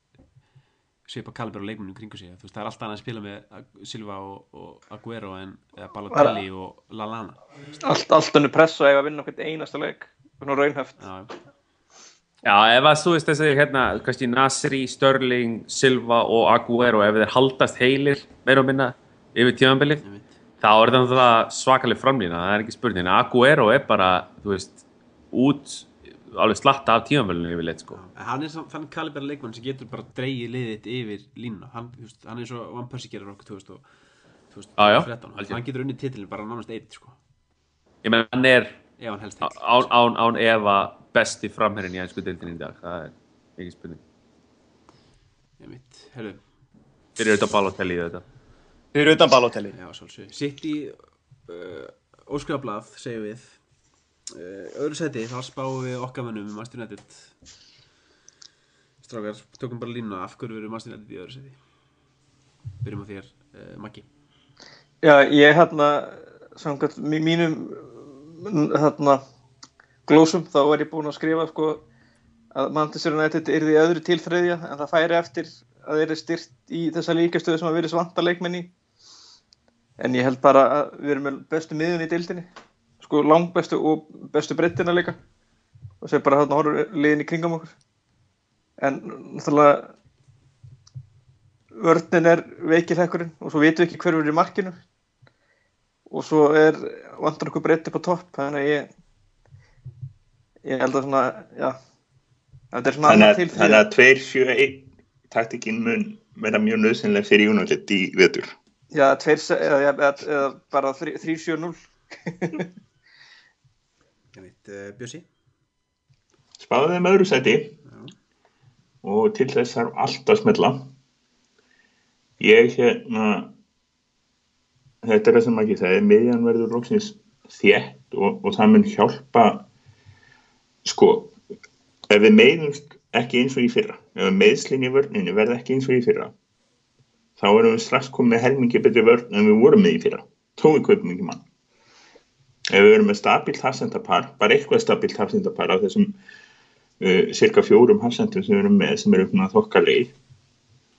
svipa Kaliber og leikmunum kringu sig, þú veist, það er alltaf hann að spila með Silva og, og Aguero en eða Balotelli og Lallana. Allt, allt önnu press og eiga að vinna okkur einasta leik, svona raunhæft. Já, Já, ef að þú veist þessi, hérna, kannski Nasri, Störling, Silva og Aguero, ef þeir haldast heilir, meira og minna, yfir tímanbilið, þá er þetta svakalig framlýna, það er ekki spurning. Aguero er bara, þú veist, út, alveg slatta af tímanbilinu yfir leitt, sko. Hann er þannig Kaliber leikmann sem getur bara dreigið þitt yfir línuna. Hann, veist, hann er svo Van Persie gerir okkur 2000 og Já, já, 2013. algjörlega. Hann getur unnið titilin bara nánast eitt, sko, Ég menn, hann er ef hann helst á- til. án, án, án Eva besti framherrin í einsku deildinni í dag, það er ekki spurning. Ég veit, herru, Fyrir auðvitað Balotelli í þetta. Þeir eru utan balótelli. já, svolsög. Sitt í uh, óskrifablað, segjum við. Uh, öðru seti, þá spáum við okkar mönnum um United. Strákar, tökum bara línuna af hverju við erum Master United í öðru seti. Byrjum á þér, uh, Maggi. Já, ég hérna, samkvæmt mí- mínum hérna, glósum, þá er ég búinn að skrifa sko, að Manchester United yrði í öðru til þriðja, en það færi eftir að þeir eru styrt í þessa líkastöðu sem að verið svanta leikmenn í. En ég held bara að við erum með bestu miðun í deildinni, sko langbestu og bestu breyttina líka. Og sér bara þarna horfur liðin í kringum okkur. En náttúrulega vörnin er veikilhekkurinn og svo vitum við ekki hver verður í markinu og svo er vantar okkur breytti på topp þannig að ég ég held að svona, já. Þetta er svona að, til þannig að 2-7-1 taktikinn mun vera mjög nöðsynlega fyrir United í vetur. Já, tveir, se- eða, eða, eða bara 3-7-0 Ég veit, uh, Bjössi. spáðu þeim öðru sæti. Og til þess þarf allt að smella. Ég hérna þetta er það sem ekki það miðjan verður loksins þétt og, og það mun hjálpa sko ef við meiðumst ekki eins og í fyrra ef meðslinn í vörninni verða ekki eins og í fyrra þá erum við strax komið helmingi betri vörn en við vorum með í fyrra. Við kaupum ekki mann. Ef við erum með stabilt hafsendapar bara eitthvað stabilt hafsendapar af þessum uh, cirka fjórum hafsendum sem við erum með sem eru svona þokkalegi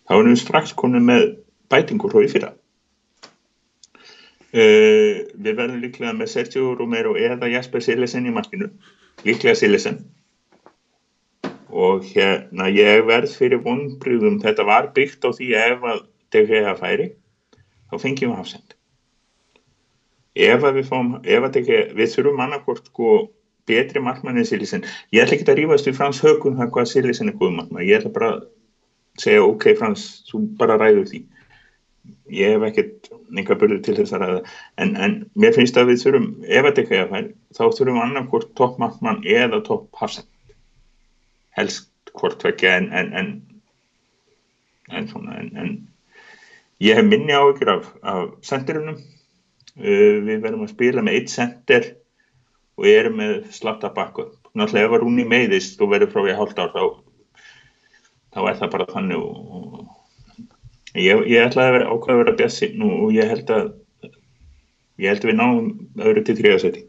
þá erum við strax komið með bætingur frá í fyrra. Uh, við verðum líklega með Sergio Romero eða Jasper Silesen í markinu líklega Silesen og hérna ég verð fyrir vonbrýðum þetta var byggt á því ef að DG færi þá fengjum við hafsend ef að við fáum ef að DG, við þurfum annarkort sko betri markmann en Silisen ég ætla ekki að rífast við Frans Högun það hvað Silisen er góð markmann ég ætla bara að segja ok Frans, þú bara ræður því ég hef ekkert einhver börður til þess að en, en mér finnst að við þurfum ef að DG færi, þá þurfum annarkort topp markmann eða topp hafsend helst hvort vekja en en, en, en svona ég hef minni áhyggjur af, af sendirunum. Uh, við verðum að spila með eitt sendir og ég er með slatta bakku náttúrulega ef að Rúni meiðist og verður frá ég hálft ár þá, þá er það bara þannig og ég, ég ætlaði að vera ákveða að vera bjassi nú og ég held að ég held að við náum öðru til þriðasæti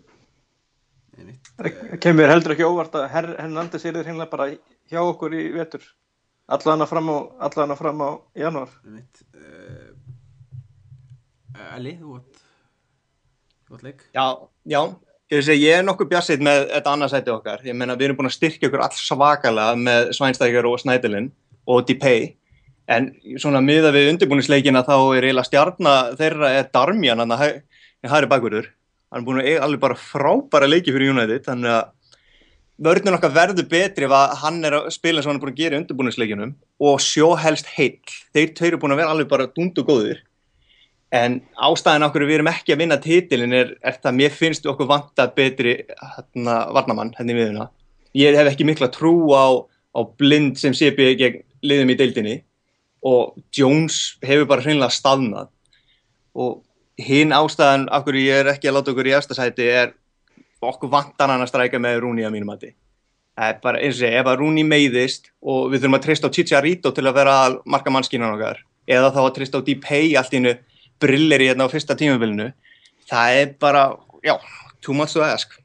Það kemur heldur ekki óvart að Her Hernandez er hreinlega bara hjá okkur í vetur. Allavega fram á, allavega fram á janúar. einmitt uh, Eli, þú átt þú átt leik Já, já. Ég, segi, ég er nokkuð bjassið með þetta annarsæti okkar. Ég meina, við erum búin að styrkja okkur alls svakalega með Svænstækjar og Snædilinn og Dipay. En svona miða við undirbúningsleikina þá er eiginlega stjarnar þeirra er Darmian, hann er bakverður. Hann er búin að eiga alveg bara frábæra leiki fyrir United, þannig að vörðin okkar verður betri ef að hann er að spila eins og hann er búin að gera í undirbúningsleikinum og sjó helst heill. Þeir tveir eru búin að vera alveg bara dundu góðir. En ástæðan okkur við erum ekki að vinna titilin er, er það að mér finnst okkur vanta betri hérna, varnamann hérna viðuna. Ég hef ekki mikla trú á, á blind sem sé byggja liðum í deildinni og Jones hefur bara hreinlega staðnað. Og hinn ástæðan okkur ég er ekki að láta okkur í efstasæti er okkur vantan hann að stræka með Rúni að mínum mati. Það er bara eins og segja, ef að Rúni meiðist og við þurfum að treysta á Chicharito til að vera marka mannskínan okkar eða þá að treysta á Dipay allt innu brillir í hérna á fyrsta tímabilinu það er bara, já, too much to ask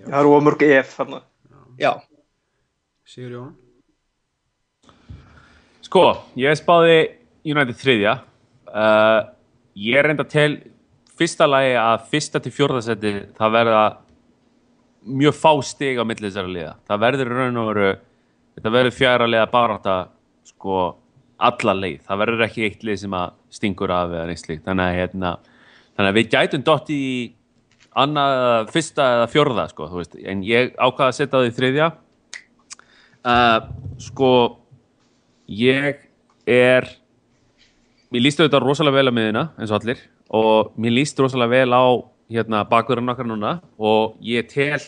Það eru ómörg ef þarna. Já, Sigur Jón Sko, ég spáði United þriðja. Uh, Ég reynda til fyrsta lagi að fyrsta til fjórðasetti það verða mjög fá stig á milli þessara liða. Það verður raun og veru þetta verður fjara liða barátta sko alla leið, það verður ekki eitt lið sem að stingur af eða neitt slíkt. Þannig að, hérna, þannig að við gætum dott í annað, fyrsta eða fjórða sko, en ég ákvaða að setja það í þriðja. Uh, sko ég er mér líst auðvitað rosalega vel á miðina eins og allir og mér líst rosalega vel á hérna bakverðan okkar núna og ég tel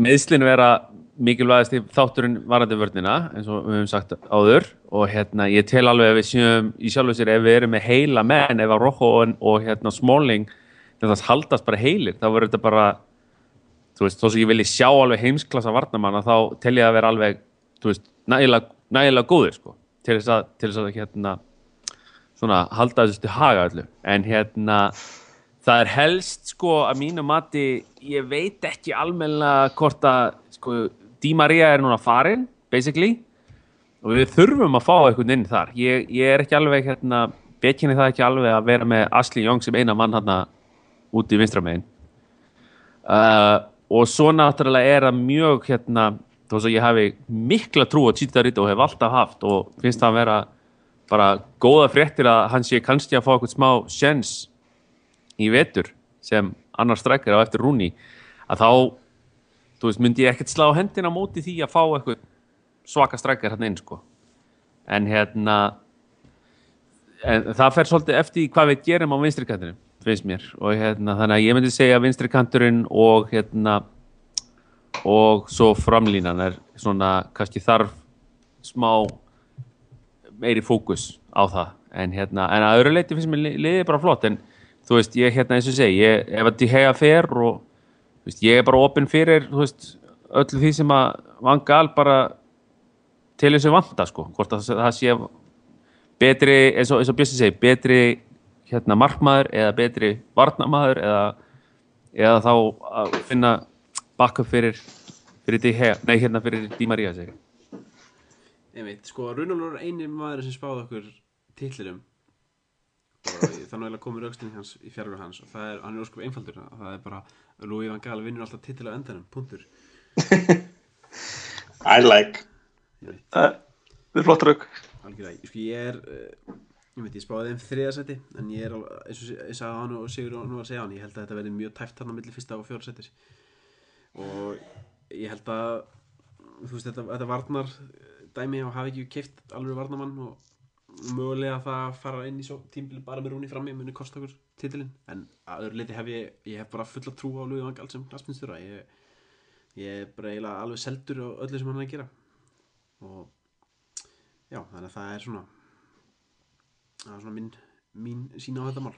meðslinu vera mikilvægast í þátturinn varandi vörnina eins og við höfum sagt áður og hérna ég tel alveg að við séum í sjálfu sér ef við erum með heila menn ef að Rokko og, og hérna Smalling það haldast bara heilir þá verður þetta bara þú veist, þó sem ég vilji sjá alveg heimsklassa varnamanna þá tel ég að vera alveg þú veist, nægilega, nægilega góðir sko, til þess að, til þess að hérna, svona halda þessu til haga öllu, en hérna það er helst sko að mínu mati, ég veit ekki almennilega hvort að sko, Di Maria er núna farin basically, og við þurfum að fá eitthvað inn þar, ég, ég er ekki alveg hérna, bekinni það ekki alveg að vera með Asli Young sem eina mann hérna út í vinstramegin uh, og svo náttúrulega er það mjög hérna, þó að ég hafi mikla trú á Chicharito og hef alltaf haft og finnst það að vera bara góða fréttir að hann sé kannski að fá eitthvað smá sjens í vetur sem annar strækir á eftir rúni að þá, þú veist, myndi ég ekkert slá hendina móti því að fá eitthvað svaka strækir hann inn sko. En hérna en það fer svolítið eftir hvað við gerum á vinstri kantinu, finnst mér. Og hérna, þannig að ég myndi segja vinstri kanturinn og hérna og svo framlínan er svona kannski þarf smá meiri fókus á það. En hérna, en að öðru leiti finnst mér li- liðið bara flott. En þú veist, ég hérna eins og segi ég, ef að ég hega fer og veist, ég er bara opinn fyrir veist, öllu því sem að vangal bara til þessu vanda sko, hvort að það sé betri, eins og, og Bjössi segi betri hérna markmaður eða betri varnamaður eða, eða þá að finna backup fyrir fyrir því hega, nei hérna fyrir Di Maria segi Einmitt, sko, Runalur er eini maður sem spáði okkur titlirum og þannig að komur aukstinni hans í fjárgur hans og það er, hann er óskup einfaldur og það er bara, Louis van Gaal vinnur alltaf titil á endanum, punktur. I like. Það er flott rauk. algjörlega, sko, ég er ég veit, ég spáði þeim þriðasæti en ég er, eins og ég sagði hann og Sigur nú var að segja hann, ég held að þetta verði mjög tæft hann á milli fyrsta og fjóra sætis og ég held að þú veist, þetta, þetta varnar dæmi og hafi ekki keift alveg varnamann og mögulega það að fara inn í tímbili bara með rúni frammi muni kosta okkur titilinn. En að öðru leiti hef ég, ég hef bara fulla trú á Lúi Vangal sem knastminnstjóra ég, ég er bara eiginlega alveg seldur á öllu sem hann er að gera. Og já, þannig að það er svona það er svona mín, mín sína á þetta mál.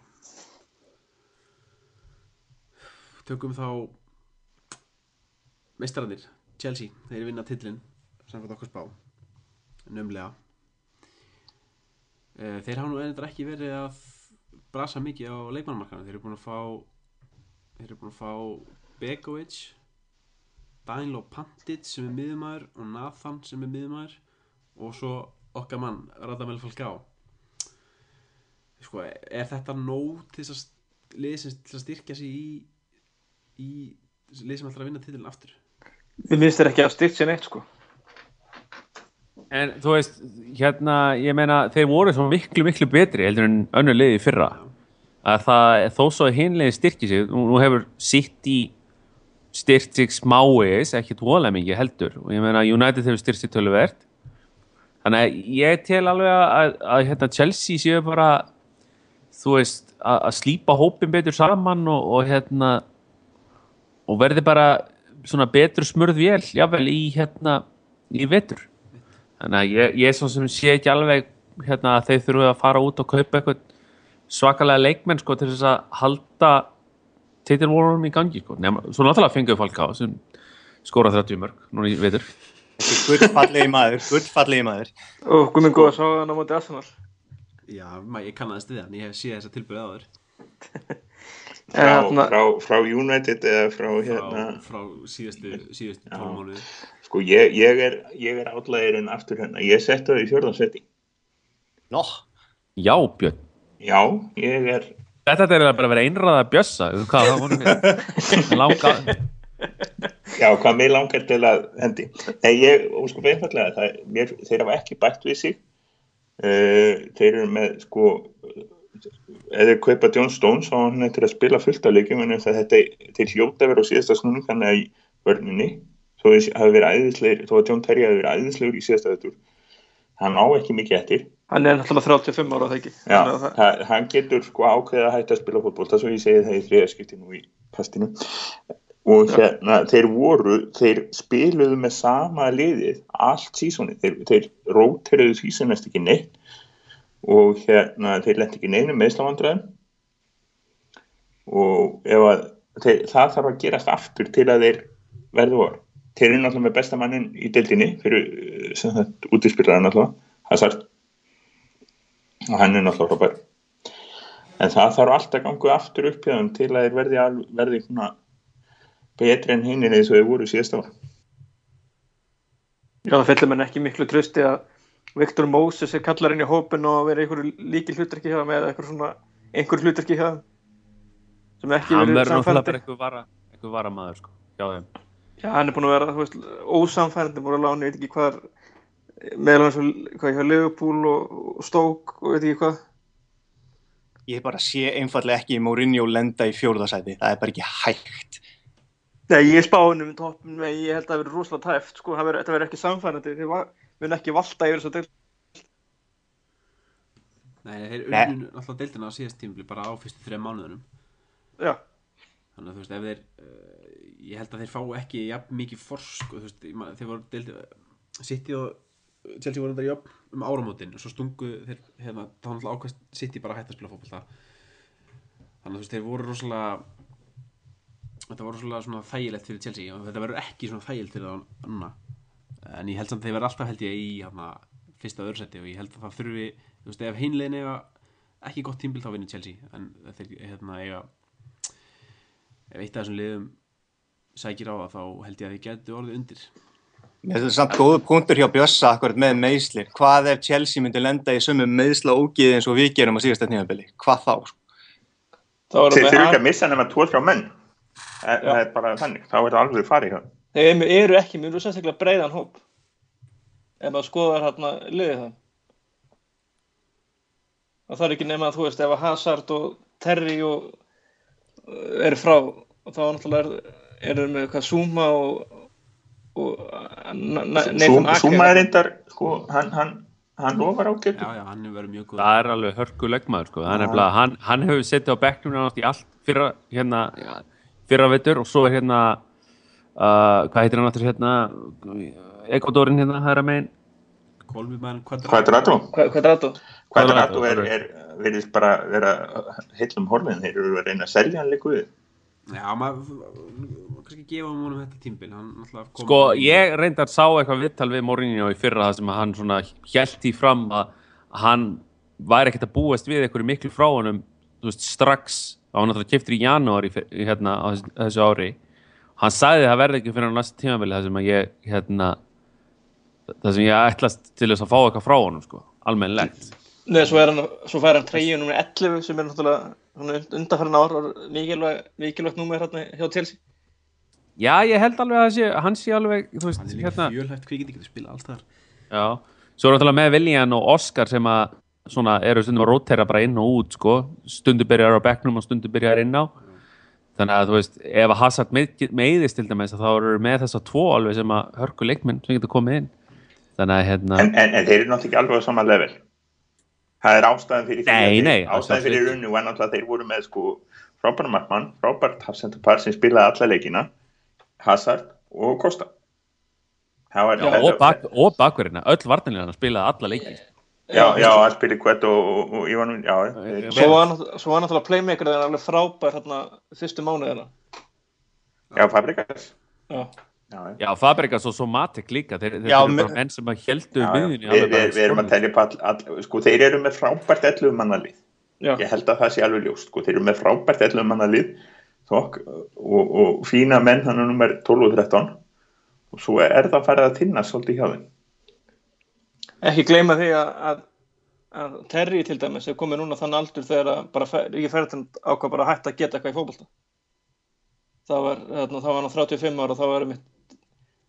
Tökum þá meistararnir, Chelsea þeir vinna titlinn samkvæmt okkur spá. Nömlega Eh, þeir hafa nú endur ekki verið að brasa mikið á leikmannamarkana þeir eru búin að fá þeir eru búin að fá Begovic Danilo Pantic sem er miðumæður og Nathan sem er miðumæður og svo okkar mann Radamel Falcao. Sko, er þetta nóg til að til að styrkja sig í í lið sem ætlar að vinna titilin aftur Við minnst þér ekki að styrkt sér neitt sko En þú veist, hérna, ég meina, þeir voru svo miklu, miklu betri heldur en önnur liði fyrra. Að það, þó svo að hinliði styrki sig, nú, hefur City styrt sig smáis, ekkert voðlega mikið heldur. Og ég meina, United hefur styrt sig töluvert. Þannig að ég tel alveg að, að, að hérna, Chelsea séu bara, þú veist, að, að slípa hópin betur saman og, og hérna, og verði bara svona betur smurð vél, jável, í hérna, í vetur. Þannig að ég, ég er svona sem sé ekki alveg hérna að þeir þurfu að fara út og kaupa eitthvað svakalega leikmenn sko til þess að halda titilvórum í gangi sko. Nefna, svo náttúrulega fenguðu Falcao sem skóra 30 mörg núna í vetur. Þessi gullfallegi maður, gullfallegi maður. Og guðminn góða sá hann á móti Arsenal Já, ma- ég kannaðist við hann, ég hef séð þessa tilbyrði áður frá, Þarna- frá, frá United eða frá frá, hérna frá síðustu, síðustu. 12 mánuði sko ég, ég er, ég er átlæðirinn aftur hérna, ég setti það í fjörðansetti Nó, Já, Björn. já, ég er Þetta er bara að vera einræða að bjössa. Hvað það vonum við? Langa. já, hvað mig langar til að hendi nei, ég, og sko mér, þeir hafa ekki bætt við sig uh, þeir eru með sko eða kaupa John Stones og hann er til að spila fullt af leikjum en þetta til hljóta verið á síðasta snúning þannig að í vörninni þó að John Terry hafi verið æðislegur í síðasta vettur hann á ekki mikið eftir. Hann er náttúrulega 35 ára ekki? Já, það- hann getur sko ákveðið að hætta að spila fótból það svo ég segi það í þriðaskipti nú í kastinu. Og hérna þeir voru, þeir spiluðu með sama liðið allt sísoni, þeir, þeir róteruðu sísonast ekki neitt og hérna þeir lendi ekki neinu meðslavandræðum og að þeir, það þarf að gerast aftur til að þeir verðu voru þeir eru náttúrulega með besta mannin í deildinni fyrir sem þetta útispilraðan náttúrulega Hazard. Og hann er náttúrulega frábær. En það þarf alltaf ganga aftur upp hjá þeim til að þeir verði, al- verði betri en hinn eins og þeir voru síðast ára Já, það fellur menn ekki miklu trösti að Viktor Moses er kallar inn í hópin og verið einhverju líki hlutverki hjá þeim eða einhver svona einhver hlutverki hjá þeim sem ekki Hann verið verður náttúrulega samfærandi bara eitthvað vara, eitthvað vara maður sko. Já, þeim. Já, hann er búin að vera, þú veist, ósamfærandi múið að lána, ég veit ekki hvað meðal hans hvað hjá Liverpool og, og Stoke og veit ekki hvað ég bara sé einfallega ekki Mourinho lenda í fjórðasæti. Það er bara ekki hægt. Nei, ég spá hann um toppin með, ég held að það verið rosalega tæft, sko, það verður- þetta verður ekki samfærandi, þeir va- mun ekki valda yfir þess að Nei, þeir Nei. unnu alltaf deildina á síðast tímabli bara á fyrstu þreja mánuðunum Já, þannig að þú veist, ef þeir uh, ég held að þeir fá ekki jafn mikið forsk og þú veist, man- þeir voru deildi City og Chelsea voru þetta jöfn um áramótin og svo stungu þeir hérna, þá hann alltaf ákvæmst City bara að hætta að spila fótbolta. Þannig að þú veist, þeir voru rosalega þetta voru rosalega svona þægilegt fyrir Chelsea og þetta verður ekki svona þægilegt fyrir það anna en ég held samt að þeir verður alltaf held ég í hérna, fyrsta öðru seti og ég held að það þurfi þú veist, ef hinlegin eiga ekki gott tímbil þá vinnur Chelsea en þeir hérna, eiga ef eitt af þessum liðum sækir á það þá held ég að þið getur orðið undir Mér finnst þetta samt góðu punktur hjá Bjössa akkurat með meðslir. Hvað ef Chelsea myndi lenda í sömu meðsla ógið eins og við gerum á síðasta tímabili? Hvað þá? sko? þá erum þeir við þurfa ekki að missa nema tvo þrjá menn það það er bara þannig, þá er það alveg farið hjá þeim. Þeir eru ekki, mjög sérstaklega breiðan hóp. Ef maður skoðar hérna liðið það og það er ekki nema að þú veist ef að Hazard og Terry og uh, eru frá og þá náttúrulega er- eru þeir með hvað Zuma og, og Nathan Súma er reyndar sko, hann, hann, hann lofar hann er góð Það er alveg hörkuleg maður sko. Er nefnilega, hann, hann hefur setið á bekknum nátt í allt fyrra, hérna, ja, fyrra vetur og svo er hérna uh, hvað heitir hann áttur hérna? Ekvadorin hérna, það að megin. Kolmimann kvadrat Quadrato Hvað er þetta? Quadrato er, Quadrato, er verðist bara vera heillum horfin, þeir eru að reyna að selja hann líka við. Já, maður kannski gefa þetta hann náttúrulega kom Sko, ég reyndar sá eitthvað vittal við Mourinho í fyrra það sem hann svona hjælt í fram að hann væri ekkert að búast við einhverju miklu frá honum þú veist, strax, þá hann náttúrulega keftur í janúar í, fyr- í hérna á þessu, þessu ári hann sagði það verði ekki fyrir á næsta tímabili það sem að ég hérna, það sem ég ætlast til þess að fá eitthvað frá honum sko, almennilegt. Nei, svo, er hann, svo fær hann treyju nummer 11 sem er náttúrulega undanfærin ár og mikilvægt, mikilvægt númer hérna hjá Chelsea. já, ég held alveg að það sé, hann sé alveg þú veist, hann er líka hérna fjölhæft kvikindi getur spila alls þar? Já, svo er náttúrulega með Viljan og Oscar sem að svona eru stundum að rótera bara inn og út sko, stundu byrjar á bekknum og stundu byrjar inn á þannig að þú veist, ef að Hazard meiðist til dæmis þá eru með þessa tvo alveg sem að hörku leikmenn sem getur komið inn þannig að hérna En, en, en þeir eru náttúrulega ekki alveg á sama level. Það er ástæðan fyrir Nei, að nei, ástæðan fyrir var náttúrulega að þeir voru með sko frábæra markmann, frábært hafsendapar sem spilaði alla leikina, Hazard og Costa. Já, og, bak, og bakverðina, öll vartanlega spilaði alla leiki já, já, hann kvett og, og, og Ivan, já, þeir- Svo var, náttúrulega- svo var náttúrulega playmaker þegar alveg frábær hérna fyrstu mánuðina. já, Fabrikas. Já. Já, já. Já, Fabregas og Somatic líka þeir, þeir Já, eru bara me- menn sem að heldu Já, já. miðjunni Við, alveg við, við erum að telja på all, all, sko, þeir eru með frábært 11 mannalið. Já. Ég held að það sé alveg ljóst, sko, þeir eru með frábært 11 mannalið þokk, og, og fína menn hann er nummer 12 og 13 og svo er það farið að tinna svolítið hjá þeim. Ekki gleyma því að, að, að Terry til dæmis er komið núna þann aldur þegar að bara fer, ekki ferðin ákvað bara hætta að geta eitthvað í fótbolta. Það var, þarna, það var hann 35 ára og það var mitt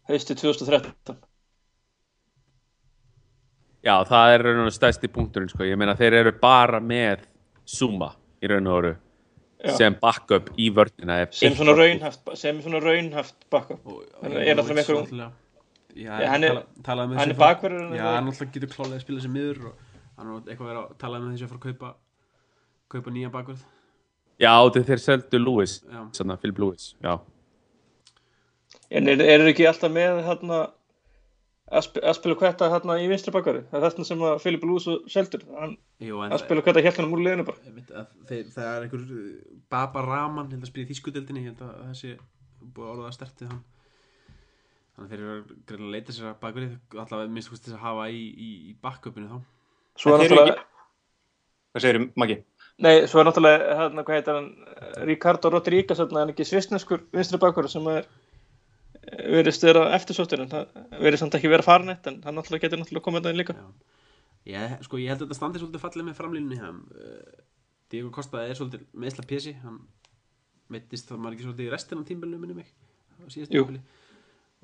hausti 2013. Já, það er raun og veru stærsti punkturinn sko. ég meina þeir eru bara með Zuma í raun og Já. sem backup í vördina Sem svona raunhaft, sem svona raunhaft backup. Hann er náttúrulega með einhverjum Já, hann er- tala, talaði með hann er en Já, hann náttúrulega getur klálega að spila sem miður og hann er eitthvað verið að tala með þessu að fara að kaupa kaupa nýja bakvörð Já, þeir, þeir seldu Lewis svona, Philip Lewis já. En er, er ekki alltaf með hérna Aspilu Kvetta hérna í vinstri bakkari? Það er þessna sem að Lús og seldur. Hann, en Aspilu Kvetta hélt hann úr liðinu bara. að þeir, það er einhver uh, Baba Rahman, held að spila í held að þessi búið að orða að stertið hann þannig að þeir eru greinlega að leita sér að bakverið allavega minnst hvort þess að hafa í, í, í backupinu þá. Svo er En náttúrulega, Hvað segir Maggi? nei, svo er náttúrulega, hérna, hvað heitir hann, Ricardo Rodríguez, hérna, hann ekki svistneskur vinstri bakkari sem er verið stöður á eftirsóttir en það verið samt ekki verið farin eitt en hann náttúrulega getur náttúrulega komið það inn líka. ég, sko, ég held að þetta standi svolítið fallið með framlínunni hann Diego Costa er svolítið meðsla pési hann meittist það maður ekki svolítið í restina af tímbilinu minni mig á síðast Jú. tímbili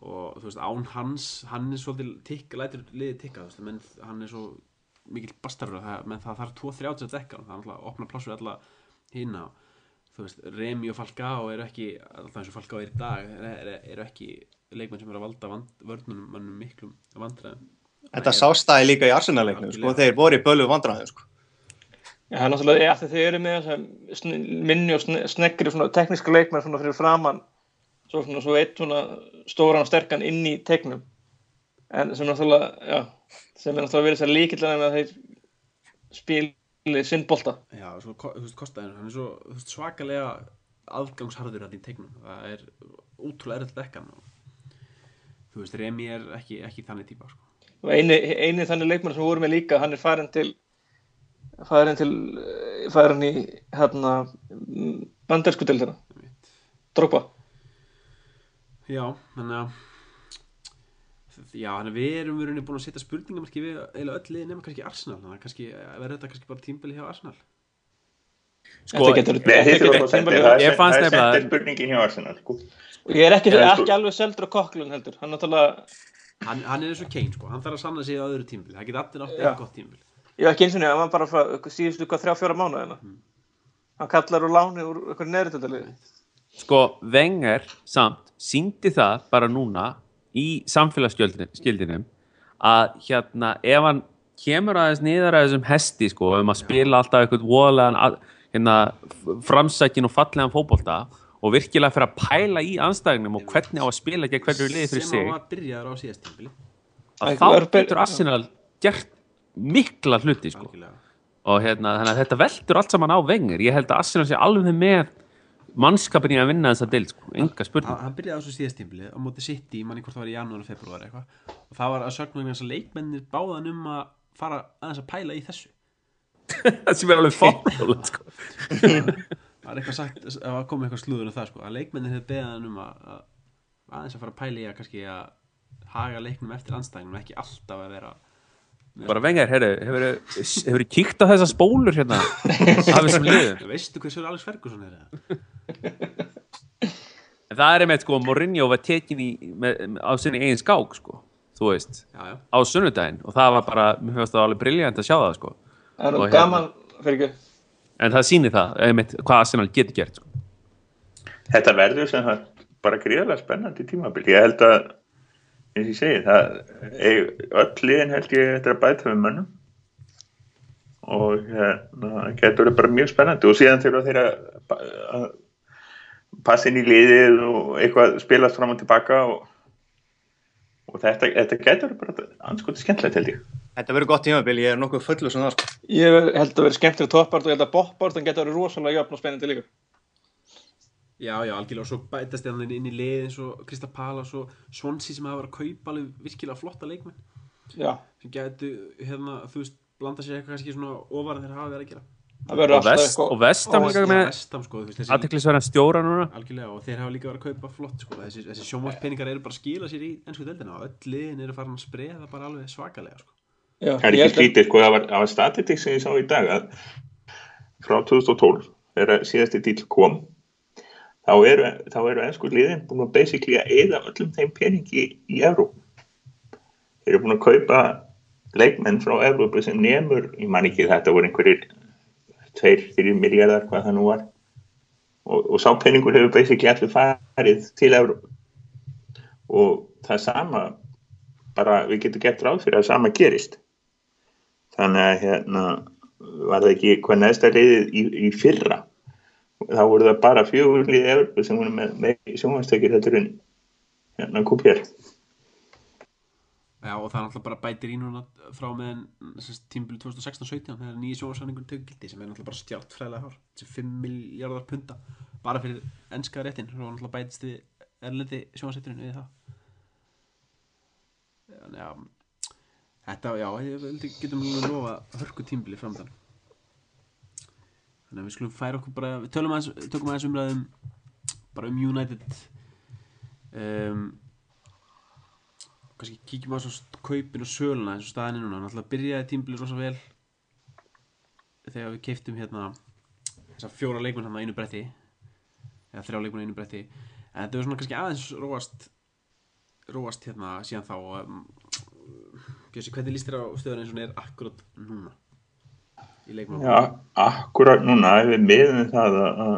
og þú veist án hans hann er svolítið tikk, lætur liðið tikka þú veist, menn hann er svo mikill bastarur að það, menn það þarf 2-30 að dekka hann, það er alltaf að opna plássur alla hina þú veist, Remi og Falcao eru ekki alltaf eins og Falcao er í dag eru, eru ekki leikmenn sem eru að valda vand, vörnunum mannum miklum vandræðum Þetta sástæði líka í Arsenal-leiknum, sko, þeir voru í bölu vandræðum, sko. Já, það er náttúrulega, ja, þeir eru með þess að minni og sne- sneggri svona tekníska leikmenn svona fyrir framann svo, svona, svo eitt svona stóran og sterkan inn í teiknum. En sem náttúrulega, já sem er náttúrulega verið sér líkillega að þeir spili sinnbolta. Já, svo, þú veist, Kostaðin, hann er svo veist, svakalega aðgangsharður hann í tegnum, það er útrúlega erfitt dekkan þú veist, Remi er ekki, ekki þannig típa sko. eini, eini þannig leikmenn sem voru með líka hann er farin til farin til farin í hérna bandersku deildina. Drogba Já, þannig að Já, þannig að við erum verið búin að setja spurningamarki við eiginlega öll liði nema kannski Arsenal þannig að kannski verður þetta kannski bara tímbili hjá Arsenal Sko, Þetta getur- Nei, getur það er, Ég fannst það er nefnilega- spurningin hjá Arsenal, sko. og ég er ekki, ekki alveg seldur á kokklun heldur hann náttúrulega hann, hann er eins og Kane, sko, hann þarf að sanna sig á öðru tímbili það átt Já. einn gott tímbili var ekki eins og niður, hann var bara frá síðustu hvað þrjá fjóra mánuðina. Hann kallar úr láni úr eitthvað neðritöldaliði. Sko, Wenger samt síndi það bara núna í samfélagsskildinum að hérna, ef hann kemur aðeins niður að þessum hesti sko, um að spila alltaf eitthvað voðalegan að- hérna, framsækin og fallegan fótbolta og virkilega fyrir að pæla í anstæðinum og hvernig á að spila gegn hverju liði fyrir sem sig. hann var byrjaður á síðast tímbili að Ekki þá getur Arsenal gert mikla hluti sko. og hérna, þannig að þetta veldur allt saman á Wenger. Ég held að Arsenal sé alveg með mannskapin í að vinna þessa deil sko. enga spurning hann, byrjaði á þessu síðast tímbili á móti City, manni hvort það var í janúar og februar eitthvað og það var að vegna þess að leikmennir báðan um að fara aðeins að pæla í þessu það sem er alveg fátt sko. það var eitthvað sagt, það kom eitthvað slúður um það sko, að leikmennir hefði beðað hann um að, að aðeins að fara að pæla í að kannski að haga leiknum eftir anstæðinum ekki alltaf að vera bara vengar, herru, hefur hefur kíkt á þessar spólur hérna? Af þessum liðum? Veistu hversu Alex Ferguson er en það er einmitt sko, Mourinho var tekin í með, með, á sinni eigin skák sko, þú veist já, já, á sunnudaginn. Og það var bara, mér finnst það alveg briljant að sjá það sko. Það er hérna- gaman, fyrir ekki, en það sýnir það, einmitt, hvað Arsenal getur gert sko. Þetta verður sem það bara gríðarlega spennandi tímabil. Ég held að, eins og ég segi, það, eig- öll liðin held ég þetta að bæta við mönnum og hérna, það getur verið bara mjög spennandi og síðan þurfa þeir að, passa inn í liðið og eitthvað spilast fram og tilbaka og, og þetta, þetta getur bara anskoti skemmtilegt held ég. Þetta verður gott tímabil, ég er nokkuð fullu sem það sko. ég held að vera skemmtileg toppart og ég held að boppart getur verið rosalega jöfn og spennandi líka. Já, já, algjörlega. Og svo bætast hann inn í lið eins og Krista Palas og Swansea sem hafa verið að kaupa alveg virkilega flotta leikmenn. Já, sem gætu, hérna, þú veist blanda sér eitthvað kannski svona ofar en þeir hafa verið að gera. Það verður og vest, og vestam líka með vestam sko, þú veist, þessi aðteklisverðan stjóra núna. Algjörlega og þeir hafa líka verið að kaupa flott sko, þessi, þessi sjónvarspenningar eru bara að skila sér í ennsku deildina og öll liðin eru farin að spreða bara alveg svakalega sko. Já, Það er ekki að, skrítið, sko, það var, það var statistik sem ég sá í dag að frá 2012, þegar síðasti dýl kom, þá eru, eru ennsku liðin búin að basically að eða öllum þeim peningi í Evróp. Þeir eru búin að kaupa leikmenn frá Evrópu sem nemur, ég man ekki þetta voru einhverjir 2-3 miljardar hvað það nú var. Og, og sá peningur hefur basically allir farið til Evrópu. Og það sama bara við getum gett ráð fyrir að sama gerist. Þannig að hérna var það ekki hvað neðsta liðið í, í fyrra þá voru það bara fjögur liðið Evropa sem voru með, með sjónvastekir þetta er hérna kúpjör Já, og það er náttúrulega bara bætir í núna frá meðan tímbili 2016-17 þegar nýja sjónvarsanningun tegur gildi sem er náttúrulega bara stjárt fræðilega hár. Þessi 5 miljardar punta bara fyrir ennska réttin. Og náttúrulega bætist við erlendi sjónvarsetturinn við það. Þannig að þetta, já, ég getum alveg lofa hörku tímbili framdann Þannig að við skulum færa okkur bara við tölum aðeins, tökum aðeins umræðum bara um United. Um kannski kíkjum á svo kaupin og söluna eins og staðinni núna, náttúrulega byrjaði tímbilið rosa vel þegar við keiftum hérna þessar fjóra leikmenn hann á einu bretti eða þrjá leikmenn á einu bretti. En þetta var svona kannski aðeins róast róast hérna síðan þá. Og um, hvernig líst þér á stöðun eins og hún er akkurat núna í leikmenn Já, akkurat núna ef við miðum það að,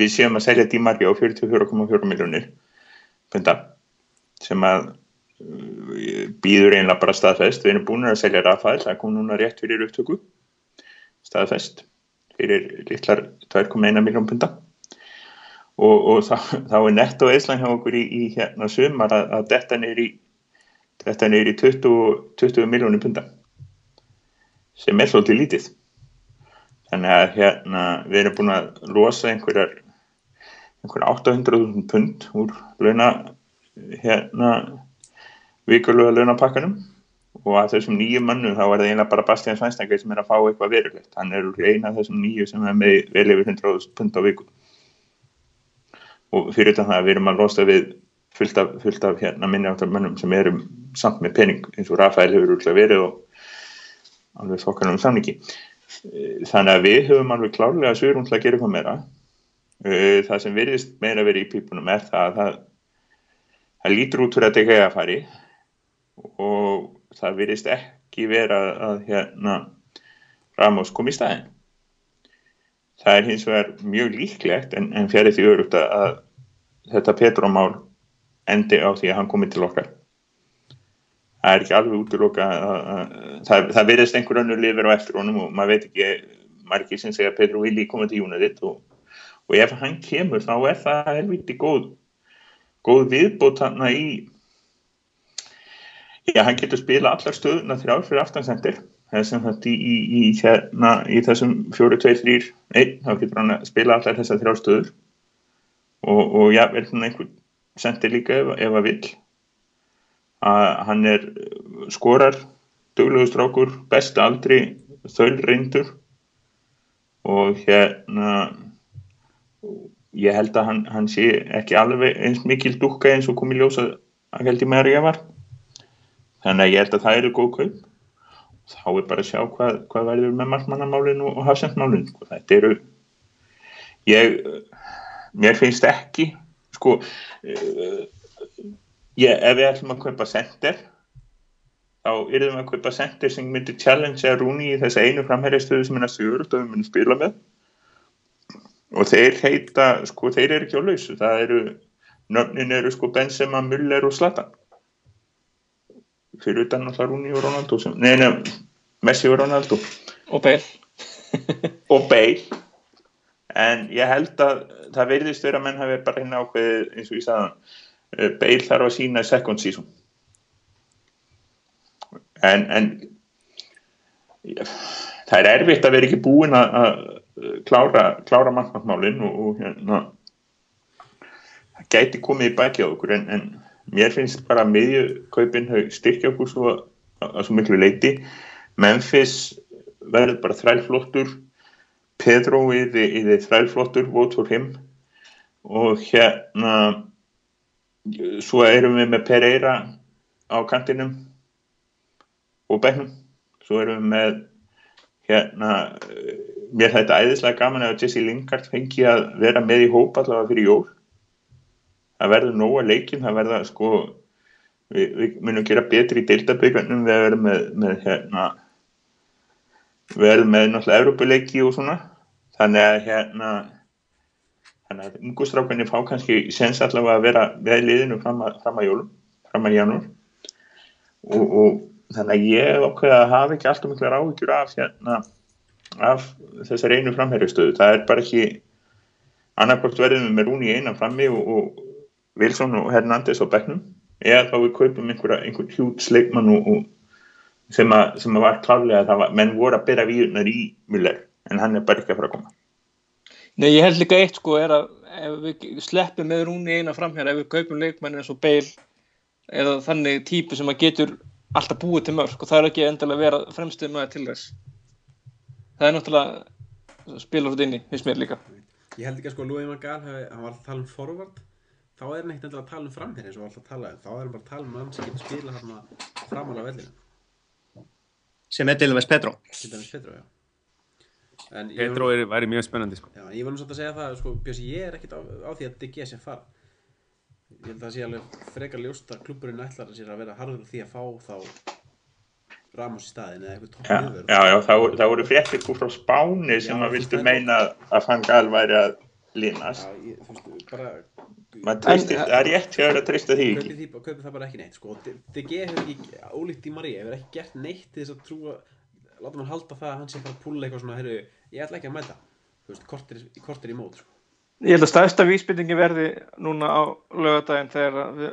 við séum að selja dímarki á 44,4 miljónir punda sem að býður einlega bara staðfest. Við erum búin að selja Rafael, það kom núna rétt fyrir upptöku. Staðfest fyrir litlar 2,1 miljón punta og, og þá, þá er netto eðslan hjá okkur í, í hérna sumar að, að þetta í þetta í 20, 20 miljónir punta sem er svolítið lítið þannig að hérna við erum búin að losa einhverjar einhverjar 800.000 pund úr launa hérna vikulega launapakkanum. Og að þessum nýju mannum þá er það eiginlega bara Bastian Svænstakir sem er að fá eitthvað verulegt. Hann er eina af þessum nýju sem er með vel yfir 100 pund á viku. Og fyrir það við erum að losa við fullt af, fullt af hérna minni áttar mannum sem erum samt með pening eins og Rafael hefur úrlega verið og alveg þokkanum samningi þannig að við höfum alveg klárlega sviðrum til að gera eitthvað meira. Það sem virðist meira verið í pípunum er það að það, það lítur út fyrir að þetta ekki að fari og það virðist ekki vera að hérna Ramos kom í staðin það er hins vegar mjög líklegt en, en fjari því örugt að þetta Petrómál endi á því að hann komi til okkar það er ekki alveg útloka það, það virðist einhver önnur lifir á eftir honum og maður veit ekki margir sem segja að Petró vilji koma til United og, og ef hann kemur þá er það helviti góð góð viðbót hann í já, hann getur spila allar stöðuna þrjár fyrir aftansendir þessum þetta í, í, í, hérna, í þessum fjóru, tveir, þrýr einn, þá getur hann að spila allar þessar þrjár stöður og, og já, vel svona einhvern sendir líka ef, ef að vill að hann er skorar duglegur strákur, best aldri þöl reyndur og hérna ég held að hann, hann sé ekki alveg eins mikil dúkka eins og komið ljósa að held ég meðar ég var. Þannig að ég held að það eru góð kaup. Þá er bara að sjá hvað, hvað verður með markmannamálin og, og hafsendmálin. Sko, þetta eru ég, mér finnst ekki sko uh, ég, ef við ætlum að kaupa sender þá erum við að kaupa sender sem myndir challenge að rúni í þessa einu framherjastöðu sem næstu öll og við myndum spila með. Og þeir heita, sko þeir eru ekki á lausu. Það eru, nöfnin eru sko Benzema, Müller og Zlatan. Fyrir utan alltaf Rúni og Ronaldo sem, neina, Messi og Ronaldo. Og Bale. og Bale. En ég held að það verðist vera að menn hafi bara hérna ákveðið eins og ég sagði Bale þarf að sína second season. En, en ég, það er erfitt að vera ekki búin að að klára, klára markmannsmálin og, og hérna það gæti komið í baki á okkur en, en mér finnst bara að miðjukaupin styrkja okkur svo að, að svo miklu leiti Memphis verður bara þrælflottur Pedro í því þrælflottur vote for him og hérna svo erum við með Pereira á kantinum og bæknum svo erum við með hérna mér þetta æðislega gaman að Jesse Lingard fengi að vera með í hóp allavega fyrir jól. Það verður nóga leikin það verða sko við, við munum gera betri í deildaböggarnum við verðum með, með hérna við verðum með náttúrulega Európa-leiki og svona. Þannig að hérna þannig að ungustrákunni fá kannski sens allavega að vera með liðinu fram að, fram að jólum, fram að janúr og, og þannig að ég ákveða að hafa ekki alltaf mikla ráðgjur af hérna af þessar einu framherjastöðu. Það er bara ekki annarkort verðum við með Rúni einan frammi og, og Wilson og Hernandez á bekknum eða þá við kaupum einhverja einhver hjút sleikmann og, og sem, að, sem að var klárlega að var menn voru að byrja víurnar í Müller en hann er bara ekki að fara að koma Nei, ég held líka eitt sko er að ef við sleppum með Rúni eina framherja ef við kaupum leikmann eins og Bale eða þannig típu sem að getur alltaf búið til mörg og það er ekki endilega að vera fremstuð maður til þess. Það er náttúrulega spila svo inn í, finnst mér líka. Ég held ekki að sko Gaal hefði, hann var að tala um forward þá er hann ekkert endilega að tala um framherja eins og alltaf að tala um, þá er hann bara að tala um mann sem getur spila hann framála vellinu sem er til dæmis Pedro. Til dæmis Petro, já Petro er, væri mjög spennandi sko. Já, ég var nú svolítið að segja það, sko, Björns, ég er ekkert á, á því að DG sem fara. Ég held að það sé alveg frekar ljóst að klubburinn ætlar að sér að vera harður því að fá þá Ramos í staðin eða eitthvað topp Já, viðvörð. já, já það, voru- það voru fréttir sko frá Spáni sem Já, að veist, meina að Fangal væri að linast. Já, ég, þú veist, bara Maður treystir, það er rétt hjá þér að treysta því ekki. kaupið því, kaupið það bara ekki neitt, sko. DG hefur ekki, ólíkt í María, hefur ekki gert neitt til þess að trúa, láta mann halda það að hann sé bara að púla eitthvað svona, heyrðu, ég ætla ekki að mæta. Þú veist, kortir, kortir í mót, sko. Ég held að stærsta vísbyttingi verði núna á lögadaginn þegar við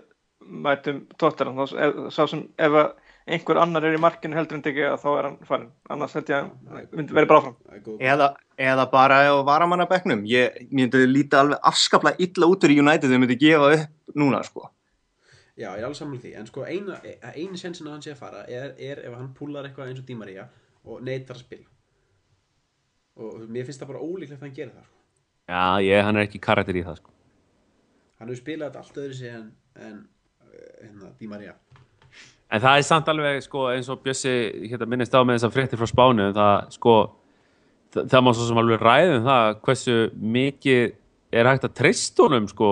mætum tóttar þá sá sem ef að einhver annar er í markinu heldur en ekki að þá er hann farin annars held ég að hann myndi verið bara áfram Það er góð. eða, eða bara á varamannabekknum ég myndi líta alveg afskaplega illa út úr United þau myndi gefa upp núna sko. Já, ég er alveg saman því, en sko eina, eini sensin að hann sé að fara er, er ef hann púlar eitthvað eins og Di Maria og neytar að spila og mér finnst það bara ólíklegt að hann gera það sko. Já, ég, hann er ekki karakter í það sko. hann hefur spilað þetta allt öðru sig en, en eh, hérna, Di Maria En það er samt alveg sko, eins og Bjössi hérna, minnist á með þessar fréttir frá Spánu það, sko, það, það má svo sem alveg ræðum það hversu mikið er hægt að treysta honum sko,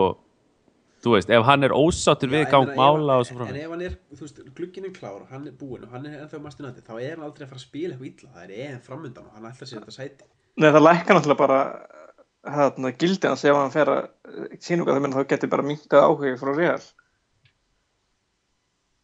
þú veist, ef hann er ósáttur við gang mála og svo frá en ef hann er, þú veist, glugginn er klár hann er búinn og hann er ennþá mastur nætti þá er hann aldrei að fara að spila eitthvað illa það er eða framundan og hann ætlar sér þetta sæti. Nei, það lækkar náttúrulega bara hérna, gildi hans ef hann fer að sínunga það menn þá getur bara minkað áhuga frá Real.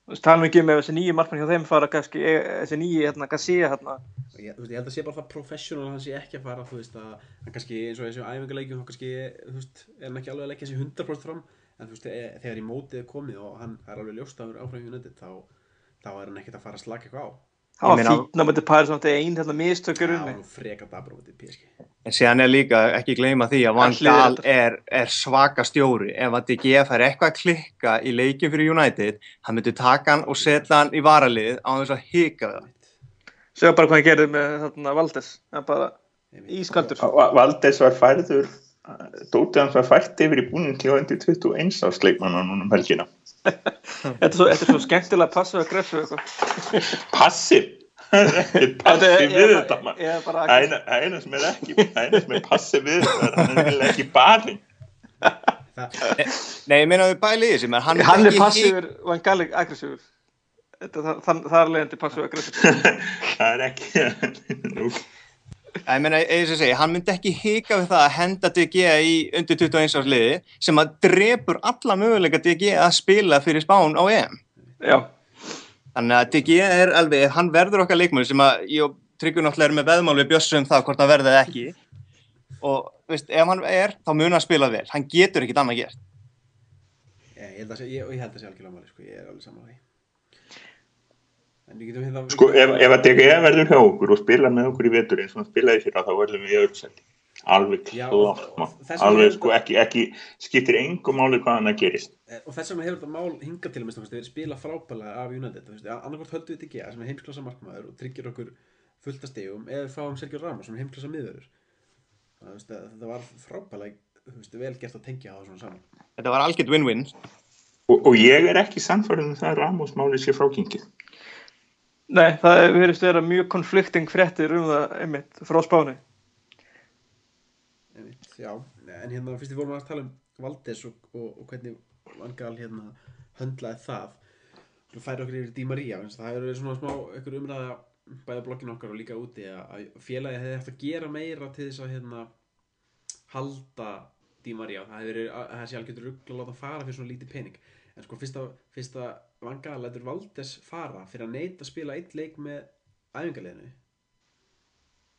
Þú veist, tala mikið um ef þessi nýju markmann hjá þeim fara kannski, e, þessi nýju hérna, Garcia hérna, ég, þú veist, ég held að sé bara það professional hann sé ekki að fara þú veist að hann kannski eins og þessu æfingarleikjum þá kannski, þú veist, er hann ekki alveg að leggja sér 100% fram en þú veist, e, þegar í mótið er komið og hann er alveg ljóst að vera áfram United þá, þá er hann ekkert að fara að slaka eitthvað á. Hann var fítna með þetta pæri samt einn hérna mistökur það var nú freka dabra þetta PSG en síðan er líka ekki gleyma því að Van Gaal er, er svaka stjóri. Ef að DG fær eitthvað að klikka í leikin fyrir United hann myndi taka hann og setja hann í varalið á þess að hika það. Segja bara hvað hann gerði með þarna Valdes, hann ískaldur. Va- Valdes var færður Dótið hans var fært yfir í búnin til undir 21 árs leikmanna núna um helgina. Þetta er svo, þetta er svo skemmtilega passið að gressu eitthvað. Passið! Passið er- við þetta bara Æna, sem er ekki, æna sem er passið við þetta, er hann er ekki barinn. Nei, ég meina við bæli í þessu, menn hann, Hann er passífur og hann galli aggressífur. Þetta, það, það, það er leiðandi passífur aggressífur. Það er ekki, nú, Ég meina, eins og segi, hann myndi ekki hika við það að henda DG í undir 21 árs liði sem að drepur alla möguleika DG að spila fyrir spán á EM. Já, Þannig að DG er alveg, hann verður okkar leikmann sem að ég og Tryggur náttúrulega er með veðmál við Bjössu um það hvort hann verði eða ekki. Og veist, ef hann er, þá mun hann spila vel. Hann getur ekkit annað gert. Ég, ég held að sé, ég, og ég held að sé algjörlega máli, sko, ég er alveg saman á því. En við getum hérna... við sko, getum- ef, ef að DG verður hjá okkur og spila með okkur í vetur eins og hann spilaði fyrir þá verðum við í öðru seti. Alveg klart, alveg sko, ekki, ekki, skiptir engum máli hvað hann að gerist. Eh, og þess vegna hefur þetta mál hingað til að verið spila frábælega af United þú veist, annarkvort höldum við ekki sem er heimsklassa markmaður og tryggir okkur fullt af stegum eða við fáum Sergio Ramos sem er heimsklassa miðverður Það, þú veist, að þetta var frábælega þú veist, vel gert að tengja á það svona saman Þetta var algjört win-win. Og, og ég er ekki sannfærið um það að Ramos máli sé frákingið. Nei, það er verið að vera mjög konflikting fréttir um það einmitt frá spáni. Einmitt, já, en hérna fyrst við vorum að tala um Valdes og, og, og hvernig Vangal hérna höndlaði það. Og færi okkur yfir Di Maria það hefur verið svona smá ykkur umræða bæða bloggin okkar og líka úti að, félagi hefði eftir að gera meira til þess að hérna halda Di Maria það hefur verið að það sé algjörður rugl að láta fara fyrir svona lítið pening. En sko fyrst að, að Vangal lætur Valdes fara fyrir að neita að spila eitt leik með æfingarleginu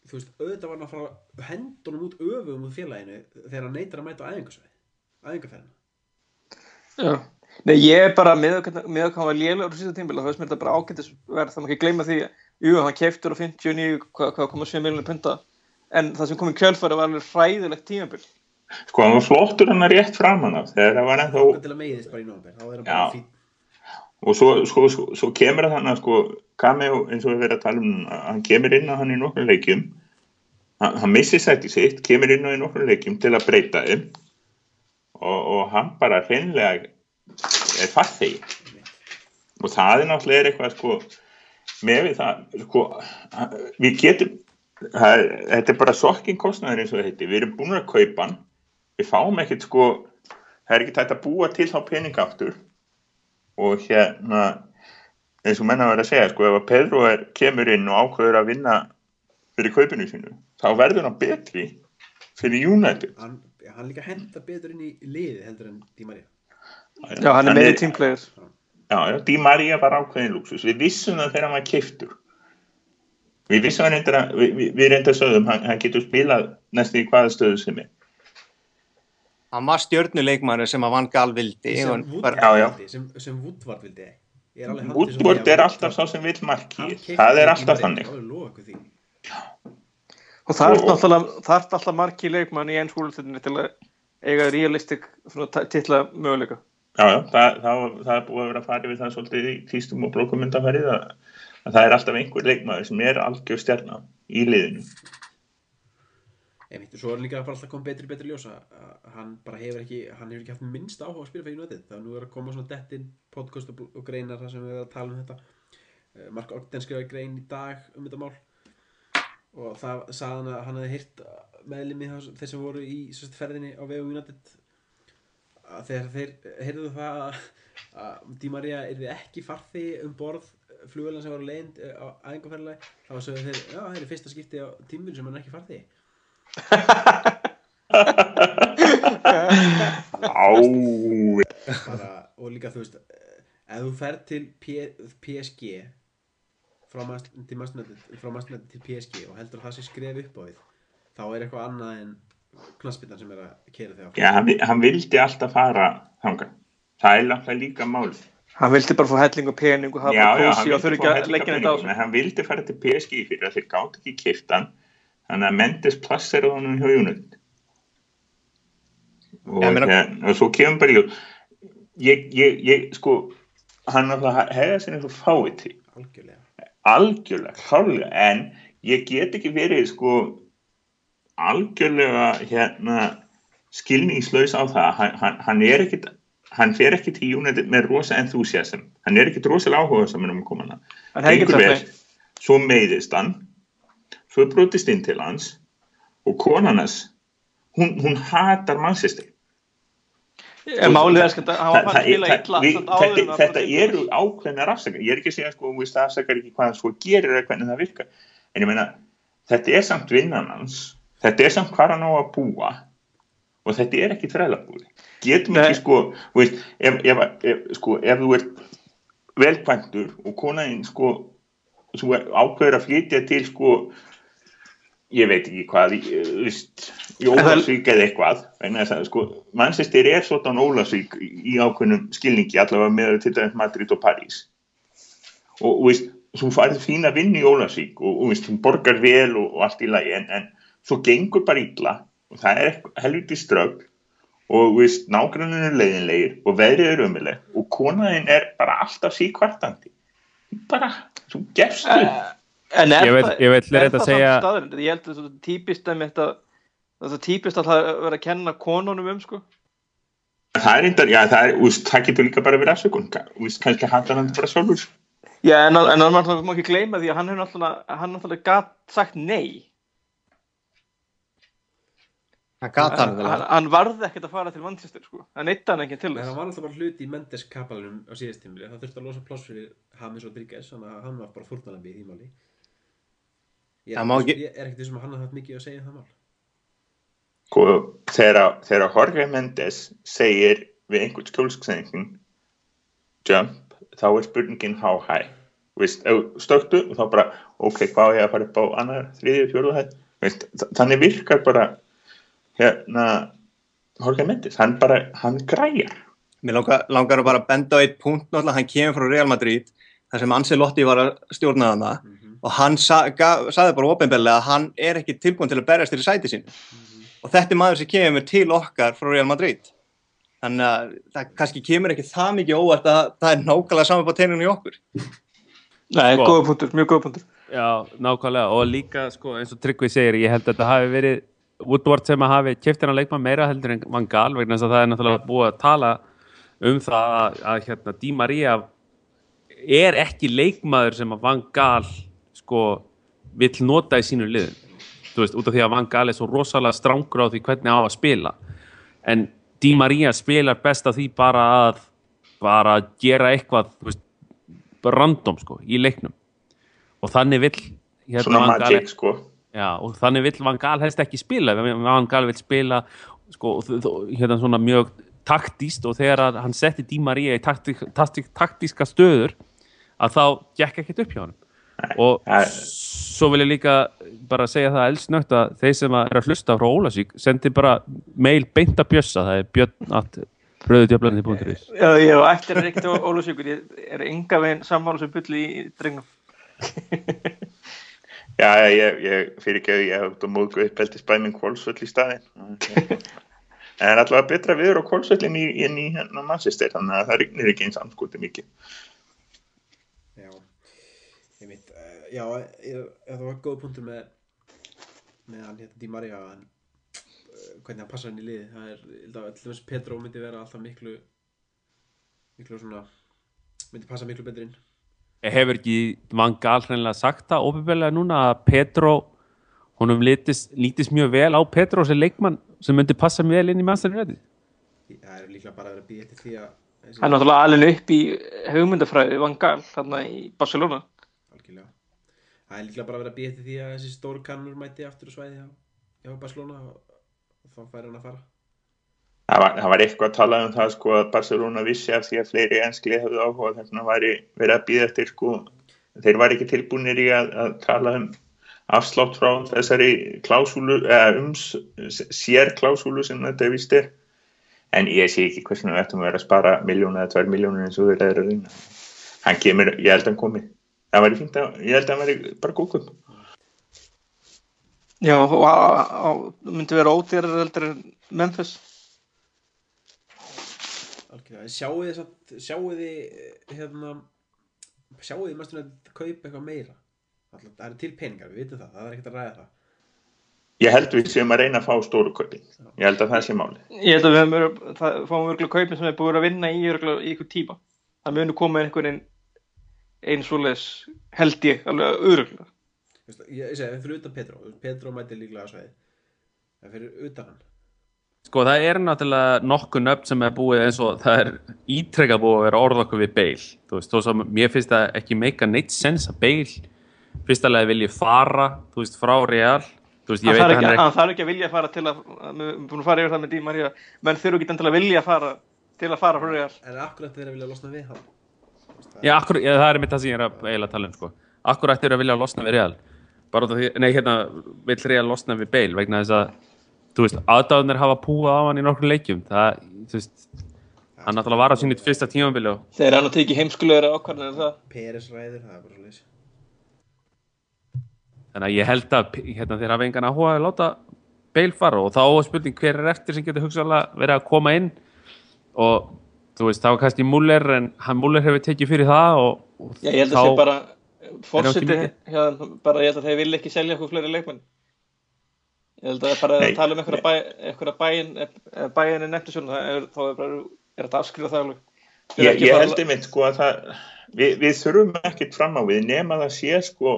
þú veist, auðvitað var hann að fara hendunum út öfum út félaginu þegar hann neytar að mæta á æfingarsvæði æfingarferðina Já. Nei, ég er bara með að með að hann var lélegur á sísta tímbil og það veist mér þetta bara ágættis verð þannig að ekki gleyma því jú, hann keftur á 59 hvað, hvað koma 7 miljonir punta en það sem kom í kjölfæri var alveg hræðilegt tímabil. Sko, hann var flottur hann að rétt framan af þegar það var ennþá og svo, svo, svo, svo kemur hann að sko Cameo eins og við verðum að tala um hann kemur inn á hann í nokkrum leikjum. Hann, hann missir sætti sitt kemur inn á í nokkrum leikjum til að breyta þeim. Og, og hann bara hreinlega er farþegi. Og það er náttúrulega eitthvað sko með við það sko, við getum það, þetta er bara sokkin kostnaður eins og þetta heitir, við erum búin að kaupa hann. Við fáum ekkert sko það er ekki tætt að búa til þá pening aftur og hérna eins og menna verið að segja sko ef að Pedro er, kemur inn og ákveður að vinna fyrir kaupinu sínu þá verður hann betri fyrir United hann, hann líka henda betur inn í liði heldur en Di Maria Já, hann er meiri teamplayer Já, já, Di Maria var ákveðin luxus. Við vissum það þegar hann var keiftur. Við vissum hann reyndar að, við, við, við reyndar sögðum, hann, hann getur spilað næstu í hvaða stöðu sem er. Hann var stjörnuleikmannu sem að Van Gaal vildi. sem og Woodward vildi sem, sem Woodward er svo að er alltaf sá Woodward- sem markið. keypti Það er alltaf þannig. og það er er alltaf marki leikmann í eins húlutinni til að eiga realistik titla möguleika Já, já, það, það, það er búið að vera að fara við það svolítið í tístum og blókumyndafærið að, að það er alltaf einhver leikmaður sem er algjör stjarnar í liðinu. Einmitt, og svo er líka bara alltaf komið betri betri ljósa að hann bara hefur ekki hann hefur ekki haft minnst áhuga að spila fyrir United. Er nú er að koma svona dettin podcast og, og greinar þar sem við erum að tala um þetta. Eh, Mark Ogden skrifaði grein í dag um þetta mál. Og það sagði hann að hann hefði heyrt meðlimi þeir sem voru í sérst, ferðinni á vegu United að þegar þeir heyrðu það að, að Di Maria yrði ekki farði um borð flugvelin sem var á leiðin á æðingarferðilega þá sögðu þeir, já það er fyrsta skipti á tímul sem hann er ekki farði og líka þú veist ef þú fer til P PSG frá mannstnætti til PSG og heldur að það sé skref upp á við þá er eitthvað annað en knaspinnan sem er að kera þig á já, hann, hann vildi alltaf fara þangað. Það er alltaf líka málið. hann vildi bara fá helling og pening og hafa kósi og þurfi ekki að leggja þetta á hann vildi fara til PSG fyrir að þeir gátt ekki kiftan þannig að Mendes plassar honum hjá United. Og, Já, meina- hérna, og svo kemur bara ég, ég, ég, sko hann hefða sér eins og fáið til. Algjörlega. Algjörlega, klárlega. En ég get ekki verið sko algjörlega hérna skilningslaus á það. Hann, hann, hann er ekkit hann fer ekki til United með rosa enthusiasm hann er ekkit rosalega áhuga saman um að koma sagt svo meiðist hann svo brotist inn til hans og konan hans hún, hún hatar mannsistir málið er skemmt að hann var að spila illa við- þetta, þetta eru ákveðnar afsakar. Ég er ekki að segja sko, það afsakar ekki hvað hann svo gerir eða hvernig það virkar. En ég meina, þetta er samt vinnan hans. Þetta er samt hvað hann á að búa. Og þetta er ekki þrælabúri getum ekki sko veist, ef, ef, ef, sko, ef þú ert velkvæntur og konaðinn sko þú ákveður að flytja til sko ég veit ekki hvað eh, þú Ólasvík eða eitthvað að sko mannsestir er svona Ólasvík í ákveðnum skilningi allavega með til dæmis Madrid og París. Og þú veist þú farið fína vinn í Ólasvík og þú veist, hún borgar vel og, og allt í lagi en, en svo gengur bara illa og það er helviti strögg og þú veist, nágranninu er leiðinlegir og veðrið er ömuleg og konaðin er bara alltaf síkvartandi. Bara, þú gefst upp En er Ég það, ég vil er að það segja- samt staðurinn? Ég held að þetta er típist að það er típist að það vera að kenna konunum um sko. Það er reyndar, já það er, úst, það getur líka bara verið afsökun, úst, kannski handlar hann bara sjálfur. Já, en, en hann má ekki gleyma því að hann hefur náttúrulega hann náttúrulega gat sagt nei. Hann gat hann, hann hann, varði ekkert að fara til Manchester sko. Hann neitt hann ekki til þess. það var alltaf bara hluti í Mendes kapalunum á síðast tímili það þurfti að losa pláss fyrir James Rodríguez þannig að hann var bara fórnalambi í því máli ég er, er ekkert sem hann hafði haft mikið að segja um það mál. Sko, þegar, þegar Jorge Mendes segir við einhvern skjólsksenging jump, þá er spurningin how high? Vist, ef stöktu og þá bara, ok, hvað ég að fara upp á annar, þriðju, fjóruðu hæð? Vist, þannig virkar bara hérna Jorge Mendes, hann bara, hann græjar. Mér langar, langar að bara benda á eitt punkt náttúrulega, hann kemur frá Real Madrid þar sem Ancelotti var að stjórna hana og hann sa, ga, saði bara ofinbellega að hann er ekki tilbúin til að berjast til í sæti sín og þetta er maður sem kemur til okkar frá Real Madrid. Þannig að það kannski kemur ekki það mikið óvart að það er nákvæmlega saman på teinunum í okkur. Nei, Sko. góða punktur, mjög góða punktur. Já, nákvæmlega. Og líka sko, eins og Tryggvi segir, ég held að þetta hafi verið Woodward sem að hafi keft hennar leikmann meira heldur en Van Gaal vegna þess að það er náttúrulega búið að tala um það að, að hérna, Di Maria er ekki leikmaður sem að Van Gaal sko vill nota í sínu liðum þú veist, út af því að Van Gaal er svo rosalega strángur á því hvernig á að spila. En Di Maria spilar best að því bara að bara að gera eitthvað þú veist, random sko í leiknum. Og þannig vill hérna, svona magic, sko. Já, og þannig vill Van Gaal helst ekki spila. Van Gaal vill spila sko, hérna svona mjög taktíst og þegar hann setti Di Maria í taktíska stöður að þá gekk ekkert upp hjá hann og svo vil ég líka bara segja það elsnögt að þeir sem að er að hlusta frá Ólasík sendi bara mail beint að bjössa það er björn að rauðutjöflandi.is Já, ég og eftir er ekkert ólusíkur ég er enga veginn sammála sem bulli í drengnum. Já, já, ég, ég fyrir ekki að ég hef þetta móðgu uppeldi spæming kvólsvöll í staðin en allavega betra viður á kvólsvöllin í, inn í hérna mannsistir þannig að það rignir ekki eins anskoti mikið Já, ég veit, uh, já, ég, það var góð punktur með, með hann hérna Di Maria en uh, hvernig hann passar hann í liði, það er, ég held að til dæmis Pedro myndi vera alltaf miklu, miklu svona, myndi passa miklu betur inn. hefur ekki Van Gaal hreinlega sagt það ofinbeglega núna að Petro honum lítist, lítist mjög vel á Petro sem leikmann sem myndi passa mjög vel inn í mannstæðinu Það er líklega bara að vera að býja eftir því að hann er náttúrulega alveg upp í hugmyndafræði Van Gaal þarna í Barcelona. Það er líklega bara að vera að býja eftir því að þessi stóru kannur mæti aftur á svæði hjá, Barcelona og, og þá fær hann að fara. það var, það var eitthvað að tala um það sko að Barcelona vissi af því að fleiri enskli hefðu áhuga þess vegna væri verið að býða eftir sko þeir var ekki tilbúinir í að, að tala um afslátt frá þessari klásúlu, eða um sér klásúlu sem þetta vist er. En ég sé ekki hversum við ættum að vera að spara miljónu eða tvær miljónur eins og þeir eru að reyna. Hann kemur, ég held að hann komi það væri fínt að, ég held að hann væri bara góðkum Já, og á- myndi vera ódýrar heldur en Memphis. Algjörlega, en sjáu þið samt, sjáu þið eh, hérna, sjáu þið mestur að kaupa eitthvað meira? Alltaf, það eru til peningar, við vitum það, það er ekkert að ræða það. Ég held við séum að reyna að fá stóru kaupin. Ég held að það sé máli Ég held að við höfum verið- það fáum örgulega kaupin sem er búið að vinna í örgulega í ykkur tíma. Það munu koma einhverjum einn svoleiðis held ég alveg. Veistu, ég, ég segi, fyrir utan Petro Petro mæti líklega að sveiði en fyrir utan hann Sko það er náttúrulega nokkuð nöfn sem er búið eins og það er ítrekka búið að vera orð okkur við Bale. Þú veist, þó sem mér finnst það ekki meika neitt sens að Bale fyrstulega vilji fara, þú veist, frá Real. Þú veist, ég veit að hann er hann þarf ekki að vilja fara til að, við erum búin að fara yfir það með Di Maria, menn þurfu ekki endilega að vilja fara til að fara frá Real. en akkur ætti þeir að vilja losna við hann Já, akkur, já, það er mitt það sem ég er að eiginlega tala um sko. Akkur ættir að vilja losna við Real bara af því, nei hérna vill Real losna við Bale vegna þess að þú veist, aðdáðunir hafa púað á hann í nokkru leikjum það, þú veist hann náttúrulega var á sínit fyrsta tímabili og Þeir hann að teki heimskulegur ákvarðanir en það. Peres ræður, það er bara svo leys þannig að ég held að hérna, þeir hafa engan áhuga að láta Bale fara og þá er spurning hver er eftir sem getur hugsaðlega verið að koma inn og þú veist, það var kannski Muller en hann Muller hefur tekið fyrir það og, og Já, ég held að það sé bara já, bara ég held að þeir vilja ekki selja okkur fleiri leikmenn. Ég held að bara Nei, að tala um einhverja bæ, einhverja bæin, ef bæin er nefntu svona, er, þá er bara, er þetta afskrifa það alveg. Ég, ég held einmitt sko að það við, við þurfum ekkert fram á við nema það sé sko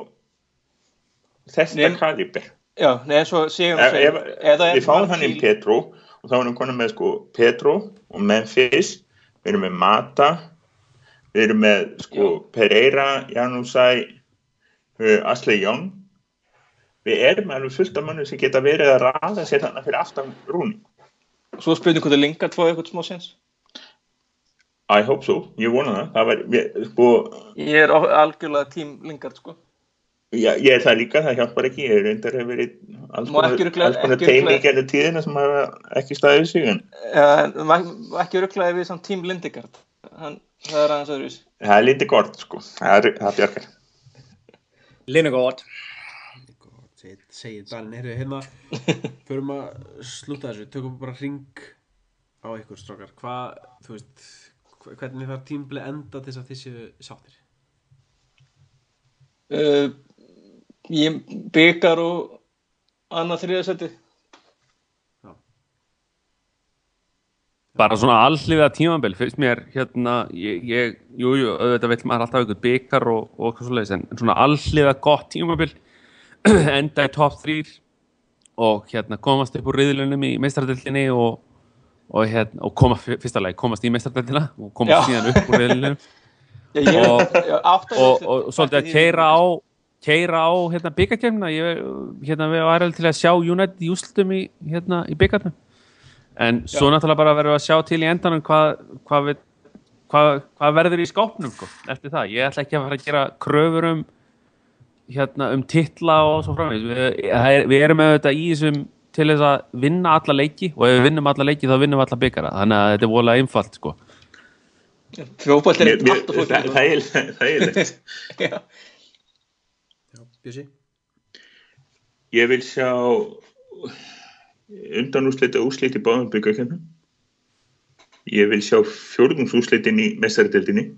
þetta kaliber Já, nei, eins og séum eða við fáum hann í Petro og þá erum við konar með sko Petro og Memphis við erum með Mata við erum með sko Pereira, Janusæ uh, Ashley Young. Við erum alveg fullt af mannum sem geta verið að ræða sér þarna fyrir aftan rúni Svo spurning hvort er Lingard fóði eitthvað smá sens. I hope so, ég vona það. Það var, ég, sko Ég er algjörlega tím Lingard, sko. Já, ég er það líka, það hjálpar ekki, ég er reyndar hefur verið alls konar, teimi í gerðu tíðina sem hafa ekki staðið sig en Uh, ekki öruglega við samt tím Lindegard. Hann, það er aðeins öðruvísi. það er lítið gort sko, það, er, það bjargar. Linnegótt. segir, segir Dalin, heyrðu, hérna förum að slúta þessu, tökum bara ring á ykkur strókar hvað, þú veist hvernig þarf tímbilið enda til þess að þið séu sáttir Uh, ég byggar og annað þriðasetti. bara svona allliða tímabil fyrst mér hérna ég, ég, jú, jú, auðvitað vill maður alltaf eitthvað byggar og, og eitthvað svoleiðis en svona allliða gott tímabil enda í top 3 og hérna komast upp úr riðlunum í meistardildinni og, og, hérna, og koma fyr- fyrsta lagi komast í meistardildina og komast Já. síðan upp úr riðlunum og, og svolítið að keira á keira á hérna byggarkemna ég hérna við varum alveg til að sjá United í úslutum í, hérna, í byggarnum en svo náttúrulega bara verðum við að sjá til í endanum hvað hvað, við, hvað, hvað verður í skápnum sko, eftir það, ég ætla ekki að fara að gera kröfur um hérna um titla og svo framvegis. Við, við erum auðvitað í þessum til þess að vinna alla leiki og ef við vinnum alla leiki þá vinnum við alla byggara þannig að þetta er voðalega einfalt sko. Fjókbalt er og það er það er leitt. Já. Já, Bjössi? Ég vil sjá undanúslita úslit í báðum byggakennum. Ég vil sjá fjórðungsúslitin í mestaradildinni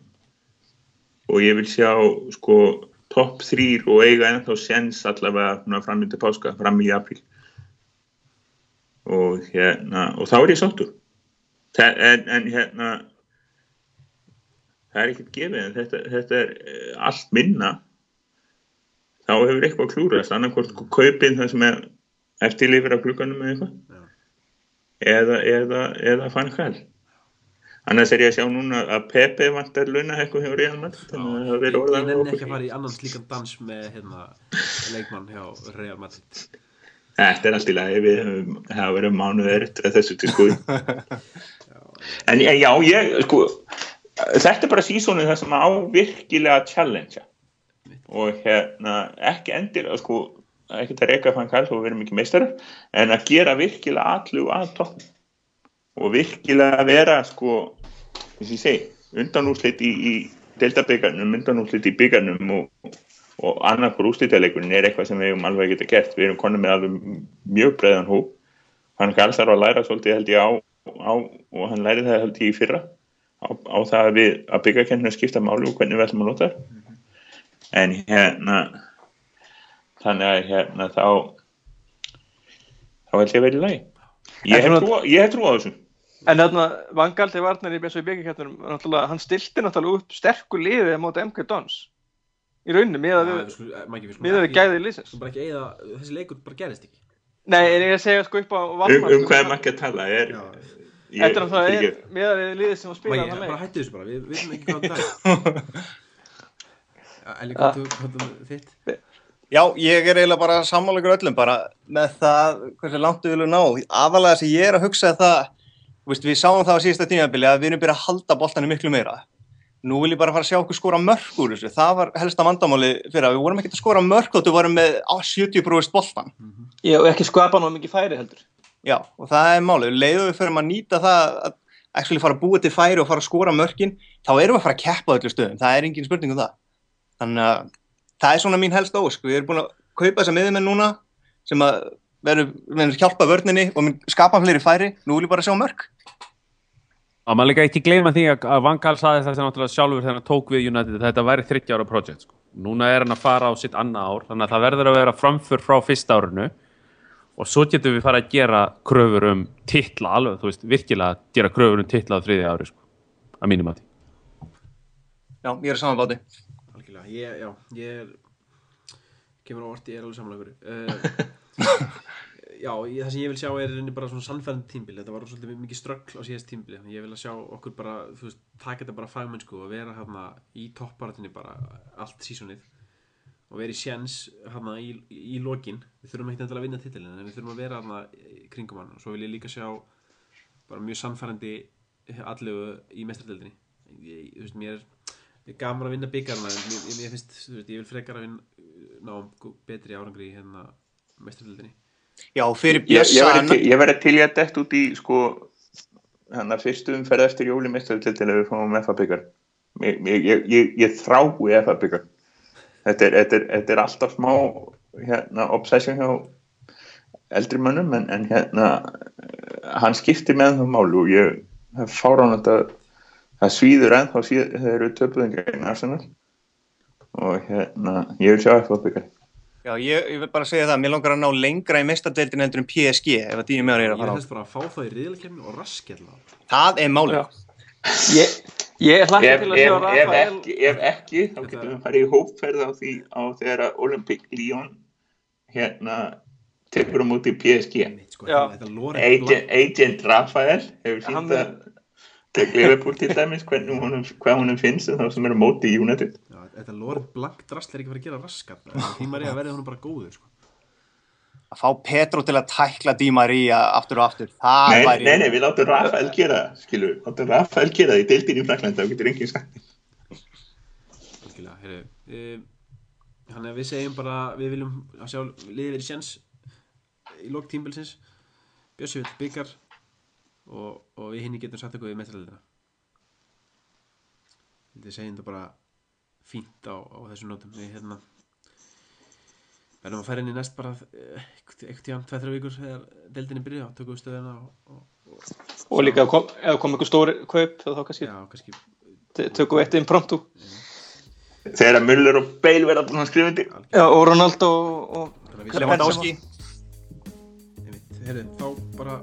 og ég vil sjá sko topp þrýr og eiga ennþá sens allavega svona fram í til páska, fram í apríl. Og hérna og þá er ég sáttur. En, en hérna það er ekkert gefið en þetta, þetta er eh, allt minna þá hefur eitthvað klúrast annarkvort kaupin það sem er eftirlifir af glugganum eða eitthvað. Eða, eða, eða fann kvæl annars er ég að sjá núna að Pepe vantar launa eitthvað hjá Real Madrid þannig að það ég, verður ég orðan nenni ekki að fara í annan slíkan dans með hérna, leikmann hjá Real Madrid. Þetta er allt í lagi, við höfum, það verður mánuð eftir að þessu til skoði. en, já, ég, sko, þetta er bara sísónu það sem á virkilega challengea og hérna, ekki endilega, sko, ekki að reyka fann kall og við erum ekki meistarar, en að gera virkilega allu að topp og virkilega vera, sko, þess að ég segi, undanúslit í, í deltabyggarnum, undanúslit í byggarnum og, og annar hvort úslítaleikurinn er eitthvað sem við hefum alveg geta gert. Við erum konum með alveg mjög breiðan hú hann gals þarf að læra svolítið held ég á, á og hann læri það held ég í fyrra. Á, á það að að byggja kenninu skipta máli og hvernig við ætlum að nota það en hérna þannig að hérna þá þá held ég að vera í lagi. Ég hef svona- trú trú á þessu. En þarna, Vangaldi varnar í í byggjarkjartunum, náttúrulega, hann stilti náttúrulega upp sterkur liðið móti MK Dons. Í rauninni, miðað Já, við, skulum- eh, gæðið eigða, þessi leikur bara gerist ekki. Nei, en ég að segja sko upp á um, varnar. um hvað er maður ekki að tala? Er, Þetta er náttúrulega er miðað við liðið sem að spila hann bara hættu þessu bara, við við veitum ekki hvað það er Eli, hvað þú- hvað þú þitt? Já, ég er eiginlega bara sammáleikur öllum bara með það hversu langt við viljum ná. Aðalega sem ég er að hugsa er það, þú veist, við sáum það á síðasta tímabili að við erum byrjað að halda boltanum miklu meira. Nú vil ég bara fara að sjá okkur skora mörk úr þessu. Það var helsta vandamáli fyrir að við vorum ekkert að skora mörk og þú vorum með á 70% boltan. Ég hef ekki skapa ná mikið færi heldur. Já, og það er málið. Leiðu við fyrir að nýta það að actually fara að búa til færi og fara að skora mörkin, þá erum við að fara að keppa á öllu stöðum. Það er engin spurning um það. Þannig að það er svona mín helst ósk. Við erum búin að kaupa þessa miðumenn núna sem að verður hjálpa vörninni og skapa fleiri færi. Nú vil ég bara sjá mörk. Og maður líka ekki gleyma því að að Van Gaal saði þetta náttúrulega sjálfur þegar hann tók við United þetta væri 30 ára projekt sko. Núna er hann að fara á sitt annað ár þannig að það verður að vera framför frá fyrsta árinu og svo getum við fara að gera kröfur um titla alveg, þú veist, virkilega að gera kröfur um titla á þriðja ári sko, að mínum að því. Já, ég er saman Algjörlega, ég, já, ég er kemur á orti, ég er alveg samanlegur uh, Já, ég, það sem ég vil sjá er bara svona sannfærandi tímbil þetta var svolítið mikið ströggl á síðast tímbili ég vil að sjá okkur bara, þú veist, taka þetta bara fagmennsku og vera hérna í topparatinni bara allt sísonið og vera í sjens hérna í, í lokin. Við þurfum ekki að vinna titilin en við þurfum að vera hérna kringum hann. Og svo vil ég líka sjá bara mjög sannfærandi allegu í mestradeldinni ég, þú veist, mér er er gaman að vinna byggarna en mér, mér finnst, þú veist, ég vil frekar að vinna ná betri árangri í hérna mestraröldinni Já, fyrir ég, ég Bjössa... verði til, ég verði til ég að dett út í sko hann að fyrstu umferð eftir jóli að við fáum FA byggar ég, ég, ég, ég þrái FA byggar þetta er, þetta, er, þetta er alltaf smá hérna, obsession hjá eldri mönnum en, en hérna hann skiptir með það málu og ég hef fárán þetta það svíður enn þá þegar eru töpuðin gegn Arsenal og hérna ég vil sjá FA byggar Já, ég, ég vil bara segja það, mér langar að ná lengra í mestadeildin heldur en PSG ef að tíu meður er ég að fara á. helst bara að fá það í riðlakefni og raskella Það er málið. Já. Ég, ég hlakka til að sjá Rafael. ekki, ef ekki þá getum við farið í hópferð á því á þegar að Olympic Lyon hérna tekur PSG sko, Já. þetta lorið agent, Rafael hefur sínt að Liverpool til dæmis hvað honum finnst um þá sem er á móti í United. Já, þetta lorið blankt drasl er ekki fara að gera raskat því maður er að verða hún bara góður sko. Að fá Petro til að tækla Di Maria aftur og aftur, það nei, væri... nei, nei, við látum Rafael gera við, látum Rafael gera það í deildin í Frakland, þá getur enginn sagt Algjörlega, heyrðu e, Þannig að við segjum bara við viljum að sjá liðið verið sjens í lók tímbilsins Bjössi vill byggar og, og við hinn getum sagt eitthvað við mestralina Við segjum þetta bara fínt á, á þessum nótum. Við hérna verðum að færa inn í næst bara eh, eitthvað tíðan, tveið, þrjá vikur þegar deildinni byrja og tökum við stöðuna og, og, Og líka ef kom, ef kom einhver stóri kaup þá kannski já, kannski tökum við eitt impromptu. þegar að Muller og Bale verða búin að skrifa undir. Já, og Ronaldo og, Lewandowski. Þá bara